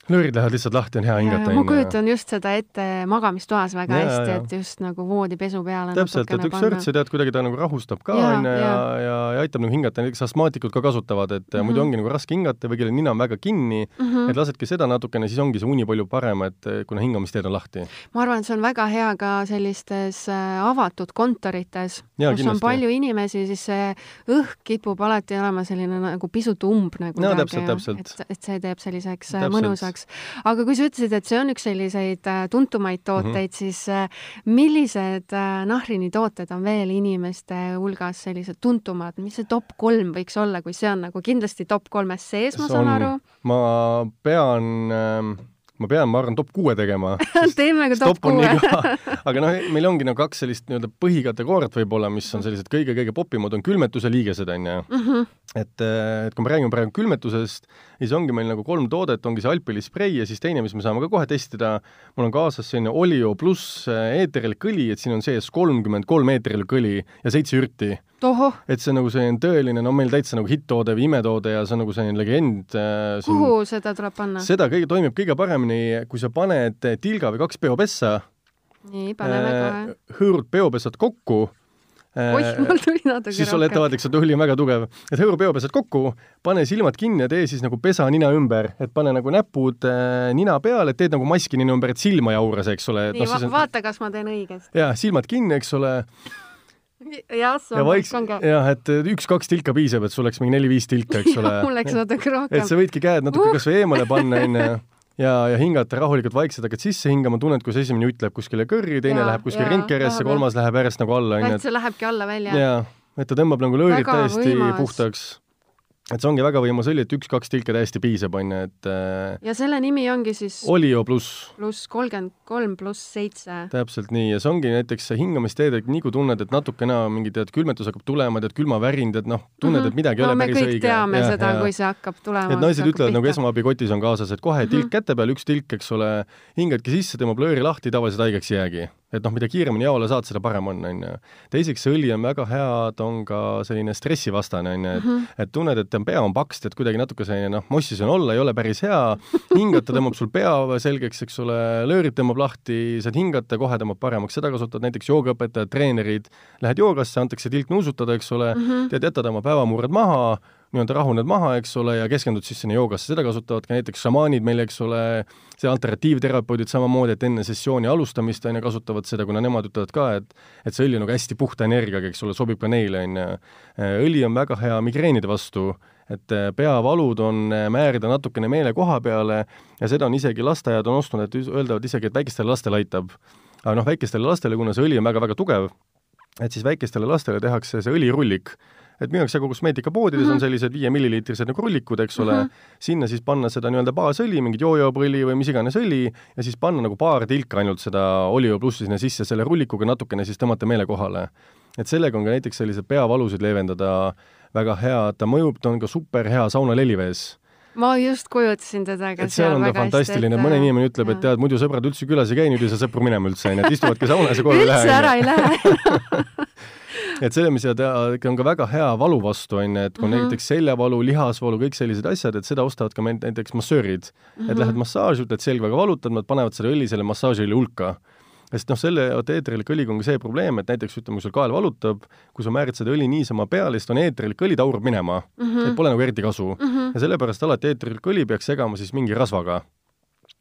Speaker 3: nöörid lähevad lihtsalt lahti, on hea hingata.
Speaker 2: ma kujutan just seda ette magamistoas väga ja, hästi, et just nagu voodipesu peale
Speaker 3: täpselt, et üks sörts ja tead, kuidagi ta nagu rahustab ka, on ju, ja, ja, ja, ja aitab nagu hingata, näiteks astmaatikud ka kasutavad, et mm -hmm. muidu ongi nagu raske hingata või kellel nina on väga kinni mm, -hmm. et lasedki seda natukene, siis ongi see uni palju parem, et eh, kuna hingamisteed on lahti.
Speaker 2: ma arvan, et see on väga hea ka sellistes äh, avatud kontorites, kus kindlasti. on palju inimesi, siis see õhk kipub alati olema selline nagu pisut umb nagu.
Speaker 3: no täpselt, täpselt.
Speaker 2: et, et see teeb selliseks äh, täpselt. mõnusaks kasuks. aga kui sa ütlesid, et see on üks selliseid äh, tuntumaid tooteid mm, -hmm. siis äh, millised äh, Nahrini tooted on veel inimeste hulgas sellised tuntumad, mis see top kolm võiks olla, kui see on nagu kindlasti top kolmes sees, ma saan aru?
Speaker 3: ma pean äh ma pean, ma arvan, top kuue tegema
Speaker 2: teeme ka top kuue
Speaker 3: aga noh, meil ongi nagu kaks sellist nii-öelda põhikategooriat võib-olla, mis on sellised kõige-kõige popimad, on külmetuse liigesed, on ju. Mhm. et, et kui me räägime praegu külmetusest, siis ongi meil nagu kolm toodet, ongi see Alpili sprei ja siis teine, mis me saame ka kohe testida, mul on kaasas selline Olio pluss eeterlik õli, et siin on sees kolmkümmend kolm eeterlik õli ja seitse ürti et see on nagu selline tõeline, no meil täitsa nagu hitt-toode või imetoode ja see on nagu selline legend
Speaker 2: äh,. kuhu seda tuleb panna?
Speaker 3: seda kõige, toimib kõige paremini, kui sa paned tilga või kaks peopessa.
Speaker 2: nii, paneme äh,
Speaker 3: kohe. hõõrud peopessad kokku
Speaker 2: äh, oih, mul tuli natuke
Speaker 3: siis sul ettevaatlik, see tuli on väga tugev. et hõõru peopesad kokku, pane silmad kinni ja tee siis nagu pesa nina ümber, et pane nagu näpud äh, nina peale, teed nagu maski nina ümber, et silma ei auras, eks ole.
Speaker 2: nii no,, on... vaata, kas ma teen õigesti.
Speaker 3: jaa, silmad kinni, eks ole
Speaker 2: jah,
Speaker 3: jah, et üks-kaks tilka piisab, et sul oleks mingi neli-viis tilka, eks ole.
Speaker 2: mul läks natuke rohkem.
Speaker 3: et sa võidki käed natuke uh. kas või eemale panna, onju, ja, ja hingata rahulikult vaikselt, hakkad sisse hingama, tunned, kus esimene jutt läheb kuskile kõrri, teine ja, läheb kuskile ringkeresse, kolmas läheb järjest nagu alla,
Speaker 2: onju. see lähebki alla välja.
Speaker 3: jaa, et ta tõmbab nagu lõõrid täiesti võimas. puhtaks et see ongi väga võimas õli, et üks-kaks tilka täiesti piisab, on ju, et äh,
Speaker 2: ja selle nimi ongi siis
Speaker 3: Olio pluss.
Speaker 2: pluss kolmkümmend kolm pluss seitse.
Speaker 3: täpselt nii, ja see ongi näiteks hingamisteed, et nii kui tunned, et natukene mingi tead, külmetus hakkab tulema, tead, külmavärin, tead noh, tunned, et midagi
Speaker 2: no,
Speaker 3: ei ole päris õige.
Speaker 2: me kõik teame ja, seda, kui see hakkab tulema.
Speaker 3: et naised ütlevad nagu esmaabikotis on kaasas, et kohe tilk mm -hmm. käte peal, üks tilk, eks ole, hingadki sisse, tõmbab lööri lahti, tavaliselt haigeks ei jäägi et noh, mida kiiremini jaole saad, seda parem on, on ju. teiseks, see õli on väga hea, ta on ka selline stressivastane, on ju, et mm -hmm. et tunned, et pea on paks, tead kuidagi natuke selline noh, mossis on olla, ei ole päris hea, hingata tõmbab sul pea selgeks, eks ole, löörid tõmbab lahti, saad hingata, kohe tõmbab paremaks, seda kasutavad näiteks joogaõpetajad, treenerid, lähed joogasse, antakse tilk nuusutada, eks ole mm, -hmm. tead, jätad oma päevamurred maha, nii-öelda rahuned maha, eks ole, ja keskendud siis sinna joogasse, seda kasutavad ka näiteks šamaanid meil, eks ole, see alternatiivterapeudid samamoodi, et enne sessiooni alustamist, on ju, kasutavad seda, kuna nemad ütlevad ka, et et see õli on nagu hästi puhta energiaga, eks ole, sobib ka neile, on ju. õli on väga hea migreenide vastu, et peavalud on määrida natukene meele koha peale ja seda on isegi lasteaiad on ostnud, et öeldavad isegi, et väikestele lastele aitab. aga noh, väikestele lastele, kuna see õli on väga-väga tugev, et siis väikestele lastele tehakse see õlirullik et müüakse ka kosmeetikapoodides mm -hmm. on mhm. sellised viie milliliitrised nagu rullikud, eks ole mm, -hmm. sinna siis panna seda nii-öelda baasõli, mingit joojopõli või mis iganes õli, ja siis panna nagu paar tilka ainult seda Olio plussi sinna sisse, selle rullikuga natukene siis tõmmata meele kohale. et sellega on ka näiteks selliseid peavalusid leevendada väga hea, ta mõjub, ta on ka super hea saunal helivees
Speaker 2: ma just kujutasin teda ka
Speaker 3: et seal on ta fantastiline, mõni inimene ütleb, et tead, muidu sõbrad üldse külas ei käi, nüüd ei saa sõpru minema üldse, onju, et istuvadki saunas ja kohe ei lähe.
Speaker 2: üldse ära ei lähe
Speaker 3: et selle, mis on ka väga hea valu vastu, on ju, et kui mm -hmm. näiteks seljavalu, lihasvalu, kõik sellised asjad, et seda ostavad ka meil näiteks massöörid mm. -hmm. et lähed massaaži, ütled selg väga valutab, nad panevad selle õli selle massaažiõli hulka sest noh, selle eetriliku õliga on ka see probleem, et näiteks ütleme, kui sul kael valutab, kui sa määrid seda õli niisama peale, siis on eetrilik õli taurub minema mm. -hmm. et pole nagu eriti kasu mm. -hmm. ja sellepärast alati eetrilik õli peaks segama siis mingi rasvaga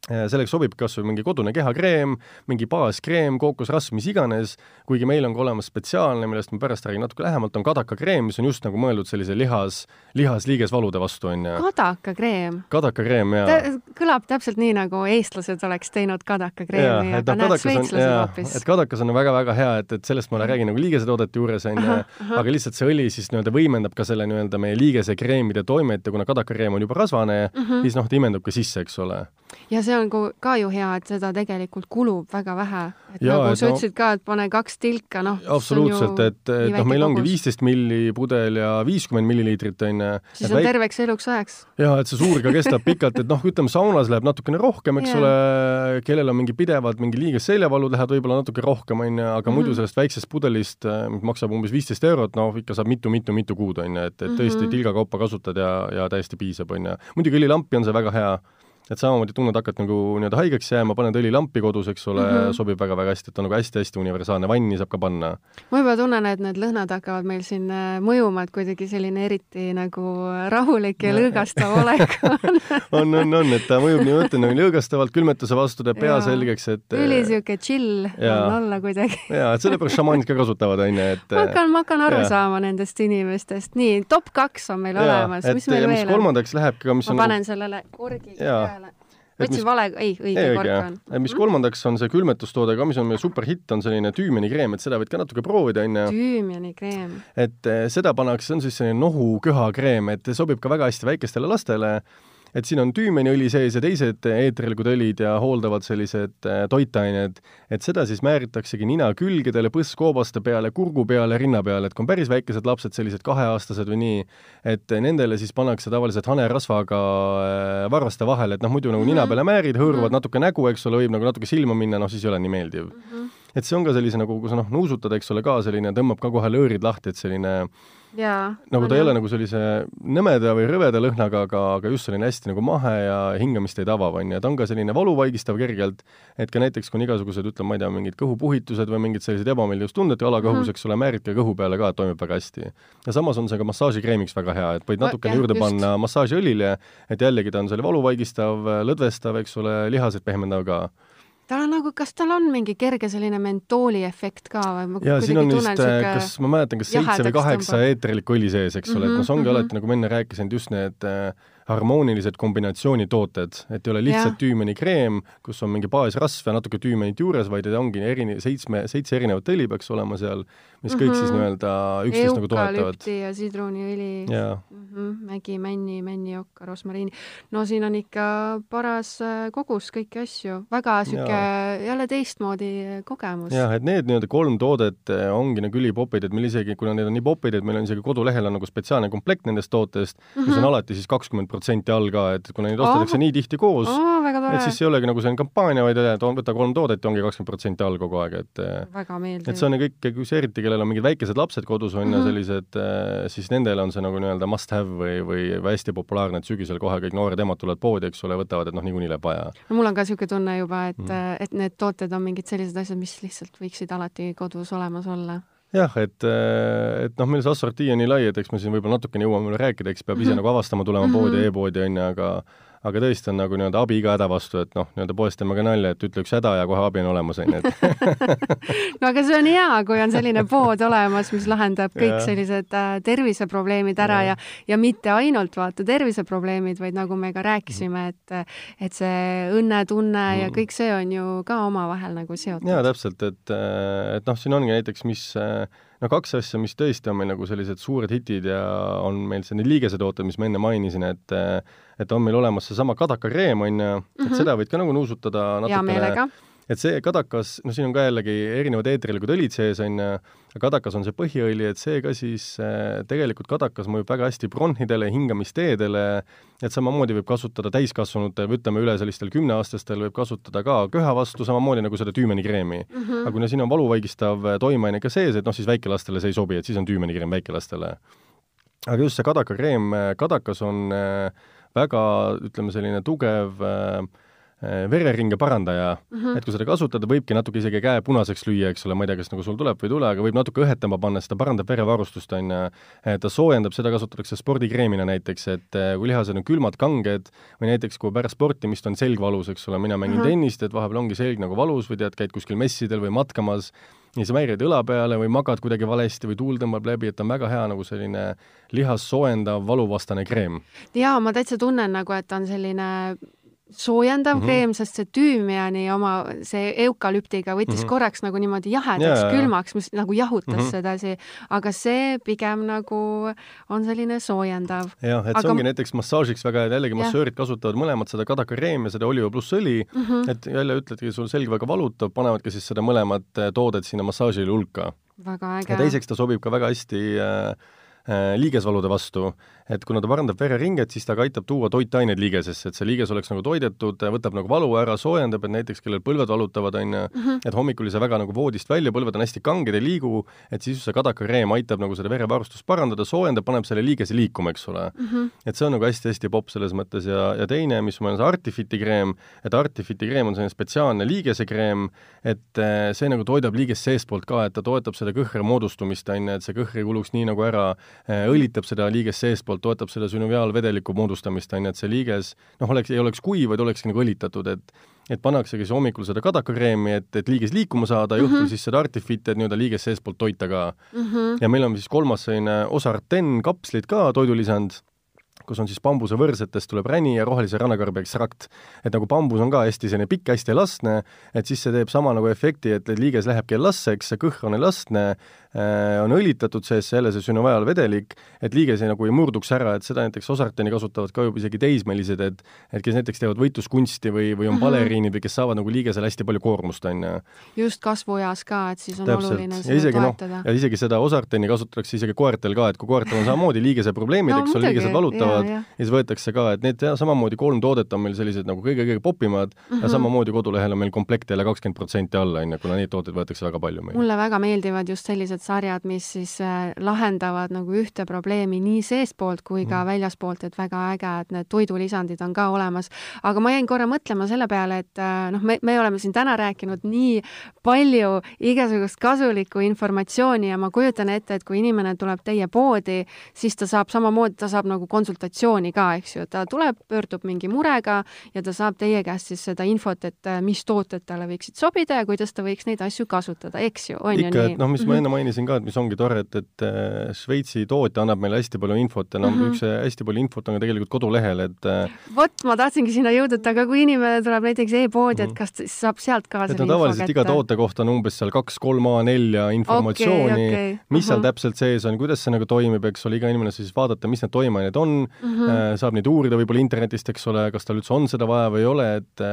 Speaker 3: selleks sobib kas või mingi kodune kehakreem, mingi baaskreem, kookosrasv, mis iganes, kuigi meil on ka olemas spetsiaalne, millest ma pärast räägin natuke lähemalt, on kadakakreem, mis on just nagu mõeldud sellise lihas, lihas-liigesvalude vastu, on ju.
Speaker 2: kadakakreem?
Speaker 3: kadakakreem, jaa.
Speaker 2: kõlab täpselt nii, nagu eestlased oleks teinud kadakakreemi, aga
Speaker 3: no,
Speaker 2: näed, šveitslased hoopis.
Speaker 3: et kadakas on väga-väga hea, et, et sellest ma räägin nagu liigesetoodete juures, on ju, aga lihtsalt see õli siis nii-öelda võimendab ka selle nii-öelda meie liigesekreemide toimet ja kuna kadakakreem on juba rasvane mm, -hmm. siis noh, ta imendub ka sisse, eks ole.
Speaker 2: Ja see on ka ju hea, et seda tegelikult kulub väga vähe. et ja, nagu et sa no, ütlesid ka, et pane kaks tilka, noh.
Speaker 3: absoluutselt, et, et noh, meil ongi viisteist milli pudel ja viiskümmend milliliitrit on ju.
Speaker 2: siis on väik... terveks eluks ajaks.
Speaker 3: ja, et see suur ka kestab pikalt, et noh, ütleme saunas läheb natukene rohkem, eks yeah. ole, kellel on mingi pidevalt mingi liiges seljavalud, lähevad võib-olla natuke rohkem, on ju, aga mm -hmm. muidu sellest väiksest pudelist, mis maksab umbes viisteist eurot, noh, ikka saab mitu-mitu-mitu kuud, on ju, et, et tõesti mm -hmm. tilga kaupa kasutad ja, ja täiesti piisab, on ju. muidugi õlilampi on see väga hea et samamoodi tunned, hakkad nagu nii-öelda haigeks jääma, paned õlilampi kodus, eks ole mm, -hmm. sobib väga-väga hästi, et on nagu hästi-hästi universaalne, vanni saab ka panna.
Speaker 2: ma juba tunnen, et need lõhnad hakkavad meil siin äh, mõjuma, et kuidagi selline eriti nagu rahulik ja lõõgastav olek
Speaker 3: on on, on, on, et ta mõjub nii, ma ütlen, nagu lõõgastavalt, külmetuse vastu teeb pea selgeks, et
Speaker 2: üli sihuke chill ja. on olla kuidagi
Speaker 3: jaa, et sellepärast šamaanid ka kasutavad, on ju, et
Speaker 2: ma hakkan, ma hakkan aru ja. saama nendest inimestest. nii, top kaks on meil ja, olemas, mis meil veel on?
Speaker 3: kolmandaks läheb ka, mis
Speaker 2: ma
Speaker 3: on
Speaker 2: ma panen sellele korgi peale võtsin vale, ei, õige kork on.
Speaker 3: mis mhm. kolmandaks on see külmetustoode ka, mis on meil superhitt, on selline tüümenikreem, et seda võid ka natuke proovida, onju.
Speaker 2: tüümenikreem.
Speaker 3: et eh, seda pannakse, see on siis selline nohu-köhakreem, et sobib ka väga hästi väikestele lastele et siin on tüümeniõli sees ja teised eetrilikud õlid ja hooldavad sellised äh, toitained, et seda siis määritaksegi nina külgedele, põsskoobaste peale, kurgu peale, rinna peale, et kui on päris väikesed lapsed, sellised kaheaastased või nii, et nendele siis pannakse tavaliselt hanerasvaga äh, varvaste vahele, et noh, muidu nagu nina mhm. peale määrid, hõõruvad mm -hmm. natuke nägu, eks ole, võib nagu natuke silma minna, noh siis ei ole nii meeldiv mm. -hmm. et see on ka sellise nagu, kui sa noh, nuusutad, eks ole, ka selline, tõmbab ka kohe lõõrid lahti, et selline
Speaker 2: Jaa,
Speaker 3: nagu ta ei ole nagu sellise nõmeda või rõveda lõhnaga, aga, aga just selline hästi nagu mahe ja hingamist ei tava, on ju, ta on ka selline valuvaigistav kergelt, et ka näiteks, kui on igasugused, ütleme, ma ei tea, mingid kõhupuhitused või mingid sellised ebameeldivustunded alakõhus mm, -hmm. eks ole, määrid ka kõhu peale ka, et toimib väga hästi. ja samas on see ka massaažikreemiks väga hea, et võid natukene juurde just. panna massaažiõlile, et jällegi ta on selle valuvaigistav, lõdvestav, eks ole, lihased pehmendav ka
Speaker 2: on nagu, kas tal on mingi kerge selline mentooli efekt ka või?
Speaker 3: jaa, siin on vist, kas ma mäletan, kas seitse või kaheksa eetrilikku õli sees, eks ole mm, -hmm, et noh, see ongi mm -hmm. alati, nagu ma enne rääkisin, et just need äh, harmoonilised kombinatsioonitooted, et ei ole lihtsalt tüümenikreem, kus on mingi baasrasv ja natuke tüümenit juures, vaid erine-, seitsme, seitsme, seitse erinevat õli peaks olema seal, mis kõik mm -hmm. siis mhm. nii-öelda üksteist nagu toetavad.
Speaker 2: ja sidruniõli mm, -hmm. mägi, männi, männiokka, rosmariini. no siin on ikka paras äh, kogus kõiki asju, väga niisugune jälle teistmoodi äh, kogemus.
Speaker 3: jah, et need nii-öelda kolm toodet äh, ongi nagu ülipopid, et meil isegi, kuna need on nii popid, et meil on isegi kodulehel on nagu spetsiaalne komplekt nendest tootest mm, -hmm. mis on mhm. alati siis kakskümmend protsenti all ka, et kuna neid ostetakse nii tihti koos, et siis ei olegi nagu selline kampaania, vaid et võta kolm toodet ja ongi kakskümmend protsenti all kogu aeg, et
Speaker 2: väga meeldiv.
Speaker 3: et see on kõik, see eriti, kellel on mingid väikesed lapsed kodus, on ju -hmm., sellised, siis nendele on see nagu nii-öelda must have või, või hästi populaarne, et sügisel kohe kõik noored emad tulevad poodi, eks ole, võtavad, et noh, niikuinii läheb vaja.
Speaker 2: no mul on ka niisugune tunne juba, et mm, -hmm. et need tooted on mingid sellised asjad, mis lihtsalt võiksid alati kodus olemas olla
Speaker 3: jah, et, et noh, meil see assortii on nii lai, et eks me siin võib-olla natukene jõuame veel rääkida, eks peab ise mm -hmm. nagu avastama, tulema mm -hmm. poodi e, e-poodi, on ju, aga aga tõesti on nagu nii-öelda abi iga häda vastu, et noh, nii-öelda poes teeme ka nalja, et ütle üks häda ja kohe abi on olemas, on ju, et
Speaker 2: no aga see on hea, kui on selline pood olemas, mis lahendab kõik ja. sellised äh, terviseprobleemid ära ja, ja, ja mitte ainult vaata terviseprobleemid, vaid nagu me ka rääkisime, et, et see õnnetunne mm. ja kõik see on ju ka omavahel nagu seotud.
Speaker 3: jaa, täpselt, et, et noh, siin ongi näiteks, mis äh, no kaks asja, mis tõesti on meil nagu sellised suured hitid ja on meil selline liigesetooted, mis ma enne mainisin, et et on meil olemas seesama kadakakreem, on ju, et mm -hmm. seda võid ka nagu nuusutada natukene et see kadakas, noh, siin on ka jällegi erinevad eetrilikud õlid sees, on ju, kadakas on see põhiõli, et see ka siis äh, tegelikult kadakas mõjub väga hästi bronhidele, hingamisteedele, et samamoodi võib kasutada täiskasvanutel või ütleme, üle sellistel kümneaastastel võib kasutada ka köha vastu, samamoodi nagu seda tüümenikreemi mm. -hmm. aga kuna siin on valuvaigistav toimeaine ka sees, et noh, siis väikelastele see ei sobi, et siis on tüümenikreem väikelastele. aga just see kadakakreem, kadakas on äh, väga, ütleme, selline tugev äh, Äh, vereringe parandaja mm, -hmm. et kui seda kasutada, võibki natuke isegi käe punaseks lüüa, eks ole, ma ei tea, kas nagu sul tuleb või ei tule, aga võib natuke õhetama panna, sest ta parandab verevarustust, on ju, ta soojendab, seda kasutatakse spordikreemina näiteks, et äh, kui lihased on külmad, kanged, või näiteks kui pärast sportimist on selg valus, eks ole, mina mängin mm -hmm. tennist, et vahepeal ongi selg nagu valus või tead, käid kuskil messidel või matkamas, ja sa mäirid õla peale või magad kuidagi valesti või tuul tõmbab läbi, et on väga hea nagu selline lihast soojendav valuvastane kreem.
Speaker 2: jaa, ma täitsa tunnen nagu, et on selline soojendav mm -hmm. kreem, sest see tüümiani oma, see eukalüptiga võttis mm -hmm. korraks nagu niimoodi jahedaks yeah,, külmaks, mis nagu jahutas mm -hmm. sedasi, aga see pigem nagu on selline soojendav.
Speaker 3: jah, et aga... see ongi näiteks massaažiks väga hea, jällegi massöörid kasutavad mõlemad seda kadakakreemi ja seda oliiva pluss õli mm, -hmm. et jälle ütledki, sul selg väga valutab, panevadki siis seda mõlemat eh, toodet sinna massaažile hulka.
Speaker 2: väga äge.
Speaker 3: ja teiseks ta sobib ka väga hästi äh, liigesvalude vastu et kuna ta parandab vereringet, siis ta ka aitab tuua toitained liigesesse, et see liiges oleks nagu toidetud, võtab nagu valu ära, soojendab, et näiteks kellel põlved valutavad, on ju, mhm. et hommikul ei saa väga nagu voodist välja, põlved on hästi kanged, ei liigu, et siis see kadakakreem aitab nagu seda verevarustust parandada, soojendab, paneb selle liigese liikuma, eks ole mm. -hmm. et see on nagu hästi-hästi popp selles mõttes ja, ja teine, mis meil on see Artifiti kreem, et Artifiti kreem on selline spetsiaalne liigesekreem, et eh, see nagu toidab liigest seestpoolt ka, et ta toetab seda kõhre moodustumist, on ju, et see kõhr ei kuluks nii nagu ära, eh, õlitab seda liigest seestpoolt, poolt toetab seda sünoviaalvedeliku moodustamist, on ju, et see liiges noh, oleks, ei oleks kuiv, vaid olekski nagu õlitatud, et et pannaksegi siis hommikul seda kadakakreemi, et, et liiges liikuma saada mm, -hmm. õhtul siis seda Artifit, et nii-öelda liiges seestpoolt toita ka mm. -hmm. ja meil on siis kolmas selline Osarten kapslid ka, toidulisand kus on siis bambuse võrsetest tuleb räni ja rohelise rannakarbi ekstrakt. et nagu bambus on ka hästi selline pikk, hästi elastne, et siis see teeb sama nagu efekti, et liiges lähebki elastseks, kõhr on elastne, on õlitatud sees jälle see sünovajal-vedelik, et liiges nagu ei murduks ära, et seda näiteks Osarteni kasutavad ka juba isegi teismelised, et et kes näiteks teevad võitluskunsti või, või on -hmm. baleriinid või kes saavad nagu liigesele hästi palju koormust, on ju.
Speaker 2: just kasvueas ka, et siis on Täpselt. oluline seda
Speaker 3: no, toetada. ja isegi seda Osarteni kasutatakse isegi koertel ka, et kui koertel on samamoodi liigese probleemid no,, eks ole, liigesed valutavad, ja, ja siis võetakse ka, et need ja, samamoodi kolm toodet on meil sellised nagu kõige-kõige popimad mm -hmm. ja samamoodi kodulehel on meil komplekt jälle kakskümmend protsenti alla, on ju, kuna neid tooteid võetakse väga palju meil.
Speaker 2: mulle väga meeldivad just sellised sellised sarjad, mis siis äh, lahendavad nagu ühte probleemi nii seestpoolt kui ka mm. väljaspoolt, et väga äge, et need toidulisandid on ka olemas. aga ma jäin korra mõtlema selle peale, et äh, noh, me, me oleme siin täna rääkinud nii palju igasugust kasulikku informatsiooni ja ma kujutan ette, et kui inimene tuleb teie poodi, siis ta saab samamoodi, ta saab nagu konsultatsiooni ka, eks ju, ta tuleb, pöördub mingi murega ja ta saab teie käest siis seda infot, et äh, mis tooted talle võiksid sobida ja kuidas ta võiks neid asju kasutada, eks ju, on ju
Speaker 3: nii? noh, mis ma enne mainisin, mainisin ka, et mis ongi tore, et, et äh, Šveitsi tootja annab meile hästi palju infot ja noh mm -hmm., üks hästi palju infot on ka tegelikult kodulehel, et äh,
Speaker 2: vot, ma tahtsingi sinna jõuda, et aga kui inimene tuleb näiteks e-poodi, et mhm. kas siis saab sealt ka
Speaker 3: selle no, tavaliselt iga toote kohta on umbes seal kaks-kolm A4 informatsiooni okay,, okay. mis seal uh -huh. täpselt sees on, kuidas see nagu toimib, eks ole, iga inimene siis vaadata, mis need toimeained on mm, -hmm. saab neid uurida võib-olla internetist, eks ole, kas tal üldse on seda vaja või ei ole, et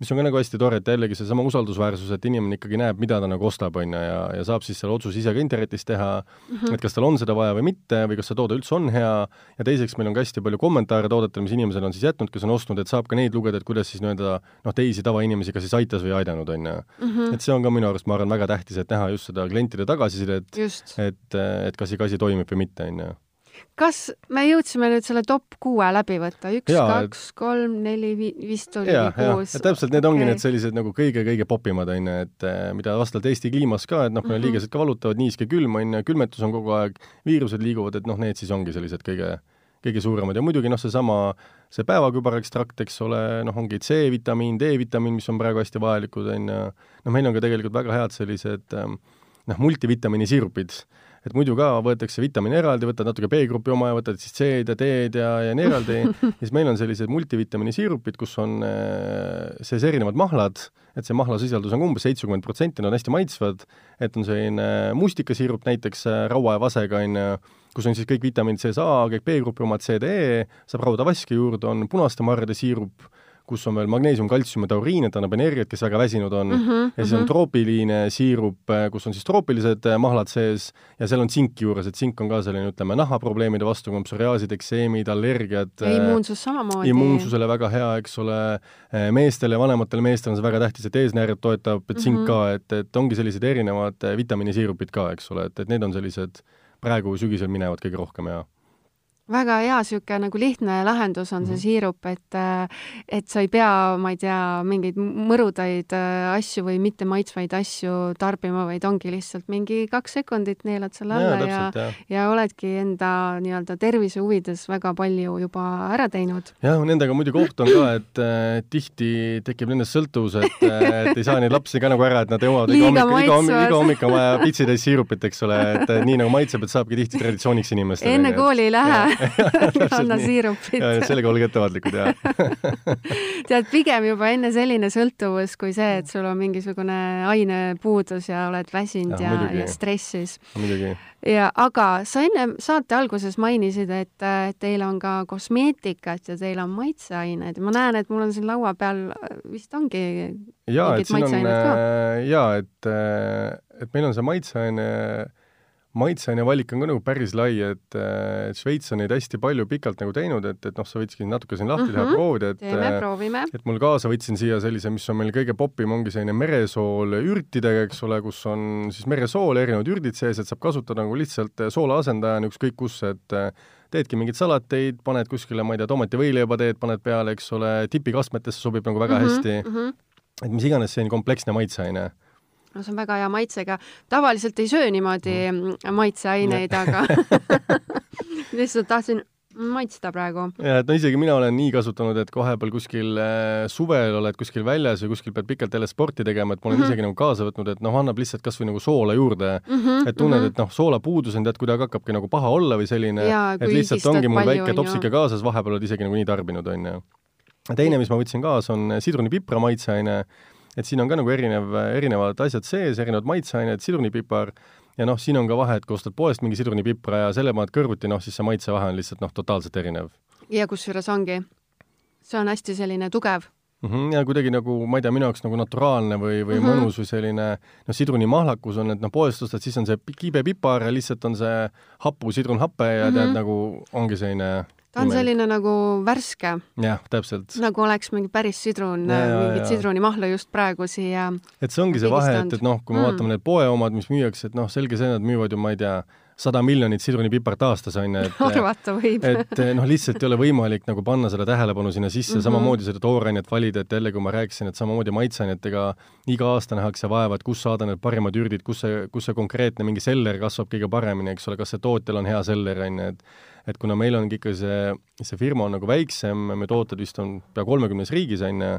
Speaker 3: mis on ka nagu hästi tore, et jällegi seesama usaldusväärsus, et inimene ikkagi näeb, mida ta nagu ostab, on ju, ja, ja saab siis selle otsuse ise ka internetis teha mm, -hmm. et kas tal on seda vaja või mitte või kas see toode üldse on hea, ja teiseks meil on ka hästi palju kommentaare toodetele, mis inimesed on siis jätnud, kes on ostnud, et saab ka neid lugeda, et kuidas siis nii-öelda noh, teisi tavainimesi kas siis aitas või aidanud, on ju. Mhm. et see on ka minu arust, ma arvan, väga tähtis, et näha just seda klientide tagasisidet, et, et kas iga asi toimib või mitte, on ju
Speaker 2: kas me jõudsime nüüd selle top kuue läbi võtta, üks, kaks, kolm, neli, vist oli ja, kuus?
Speaker 3: täpselt, need okay. ongi need sellised nagu kõige-kõige popimad, on ju, et eh, mida vastavalt Eesti kliimas ka, et noh, meil mm -hmm. liigesed ka valutavad, niiske külm on ju, külmetus on kogu aeg, viirused liiguvad, et noh, need siis ongi sellised kõige, kõige suuremad ja muidugi noh, seesama, see päevakübarekstrakt, eks ole, noh, ongi C-vitamiin, D-vitamiin, mis on praegu hästi vajalikud, on ju, noh, meil on ka tegelikult väga head sellised ehm, noh, multivitamiini siirupid et muidu ka võetakse vitamiini eraldi, võtad natuke B-grupi oma ja võtad siis C-d ja D-d ja, ja nii eraldi. Siis meil on sellised multivitamiini siirupid, kus on äh, sees erinevad mahlad, et see mahlasisaldus on umbes seitsekümmend protsenti, nad on hästi maitsvad, et on selline mustikasiirup näiteks äh, raua ja vasega, on ju, kus on siis kõik vitamiinid sees A, kõik B-grupi omad, C, D, E, saab raudavaski juurde, on punaste marjade siirup, kus on veel magneesium, kaltsium ja tauriin, et annab energiat, kes väga väsinud on mm. -hmm, ja siis on troopiline siirup, kus on siis troopilised mahlad sees ja seal on tsink juures, et tsink on ka selline, ütleme, nahaprobleemide vastu, psoriaasid, ekseemid, allergiad.
Speaker 2: ja immuunsus samamoodi.
Speaker 3: immuunsusele väga hea, eks ole, meestele, vanematele meestele on see väga tähtis, et eesnääret toetab, tsink mm -hmm. ka, et, et ongi sellised erinevad vitamiinisiirupid ka, eks ole, et, et need on sellised praegu sügisel minevad kõige rohkem ja
Speaker 2: väga hea niisugune nagu lihtne lahendus on see mhm. siirup, et et sa ei pea, ma ei tea, mingeid mõrudaid äh, asju või mitte maitsvaid asju tarbima, vaid ongi lihtsalt mingi kaks sekundit neelad selle alla ja, ja, ja. ja oledki enda nii-öelda tervise huvides väga palju juba ära teinud.
Speaker 3: jah, nendega muidugi oht on ka, et äh, tihti tekib nendest sõltuvus, et äh, et ei saa neid lapsi ka nagu ära, et nad jõuavad iga hommik, iga hommik, iga hommik on vaja pitsitäis siirupit, eks ole, et nii nagu maitseb, et saabki tihti traditsiooniks inimestele.
Speaker 2: enne kooli ei lähe anna siirupit.
Speaker 3: sellega olge ettevaatlikud, jah
Speaker 2: tead, pigem juba enne selline sõltuvus kui see, et sul on mingisugune ainepuudus ja oled väsinud ja, ja, ja stressis. ja aga sa enne saate alguses mainisid, et teil on ka kosmeetikat ja teil on maitseained ma näen, et mul on siin laua peal vist ongi
Speaker 3: jaa, et siin on, äh, jaa, et, äh, et meil on see maitseaine maitseaine valik on ka nagu päris lai, et, et Šveits on neid hästi palju pikalt nagu teinud, et, et noh, sa võikski natuke siin lahti mm -hmm. teha, mhm. proovida, et
Speaker 2: teeme, proovime.
Speaker 3: et mul kaasa võtsin siia sellise, mis on meil kõige popim, ongi selline meresool ürtidega, eks ole, kus on siis meresool, erinevad ürdid sees, et saab kasutada nagu lihtsalt soola asendajana ükskõik kus, et teedki mingeid salateid, paned kuskile, ma ei tea, tomativõileiba teed, paned peale, eks ole, tipikastmetesse sobib nagu väga mm -hmm, hästi mm. -hmm. et mis iganes selline kompleksne maitseaine
Speaker 2: no see on väga hea maitsega. tavaliselt ei söö niimoodi mm. maitseaineid, aga lihtsalt tahtsin maitsta praegu.
Speaker 3: ja et no isegi mina olen nii kasutanud, et kui vahepeal kuskil äh, suvel oled kuskil väljas või kuskil pead pikalt jälle sporti tegema, et ma olen mm -hmm. isegi nagu kaasa võtnud, et noh, annab lihtsalt kas või nagu soola juurde mm. -hmm, et tunned mm, -hmm. et noh, soolapuudus on tead kuidagi hakkabki nagu paha olla või selline, et lihtsalt ongi mul väike topsike kaasas, vahepeal oled isegi nagu nii tarbinud, on ju. teine, mis ma võtsin kaasa, on sidrunipipra maitseaine et siin on ka nagu erinev, erinevad asjad sees, erinevad maitseained, sidrunipipar, ja noh, siin on ka vahe, et kui ostad poest mingi sidrunipipra ja selle paned kõrvuti, noh siis see maitsevahe on lihtsalt noh, totaalselt erinev.
Speaker 2: ja kusjuures ongi, see on hästi selline tugev
Speaker 3: mm. -hmm, ja kuidagi nagu, ma ei tea, minu jaoks nagu naturaalne või, või mm -hmm. mõnus või selline noh, sidrunimahlakus on, et noh, poest ostad, siis on see kibe pipar ja lihtsalt on see hapu sidrunhape ja mm -hmm. tead, nagu ongi selline
Speaker 2: ta on selline nagu värske.
Speaker 3: jah, täpselt.
Speaker 2: nagu oleks mingi päris sidrun, mingit sidrunimahla just praegu siia
Speaker 3: et see ongi see vahe, et, et noh, kui me mm. vaatame need poeomad, mis müüakse, et noh, selge see, nad müüvad ju, ma ei tea, sada miljonit sidrunipipart aastas, on ju, et
Speaker 2: arvata võib.
Speaker 3: et noh, lihtsalt ei ole võimalik nagu panna seda tähelepanu sinna sisse mm, -hmm. samamoodi seda toorainet valida, et jälle, kui ma rääkisin, et samamoodi maitseainetega iga aasta nähakse vaeva, et kus saada need parimad ürdid, kus see, kus see konkreetne mingi seller kasvab kõige paremini, eks ole, kas see tootjal on hea seller, on ju, et et kuna meil ongi ikka see, see firma on nagu väiksem, me tooted vist on pea kolmekümnes riigis, on ju,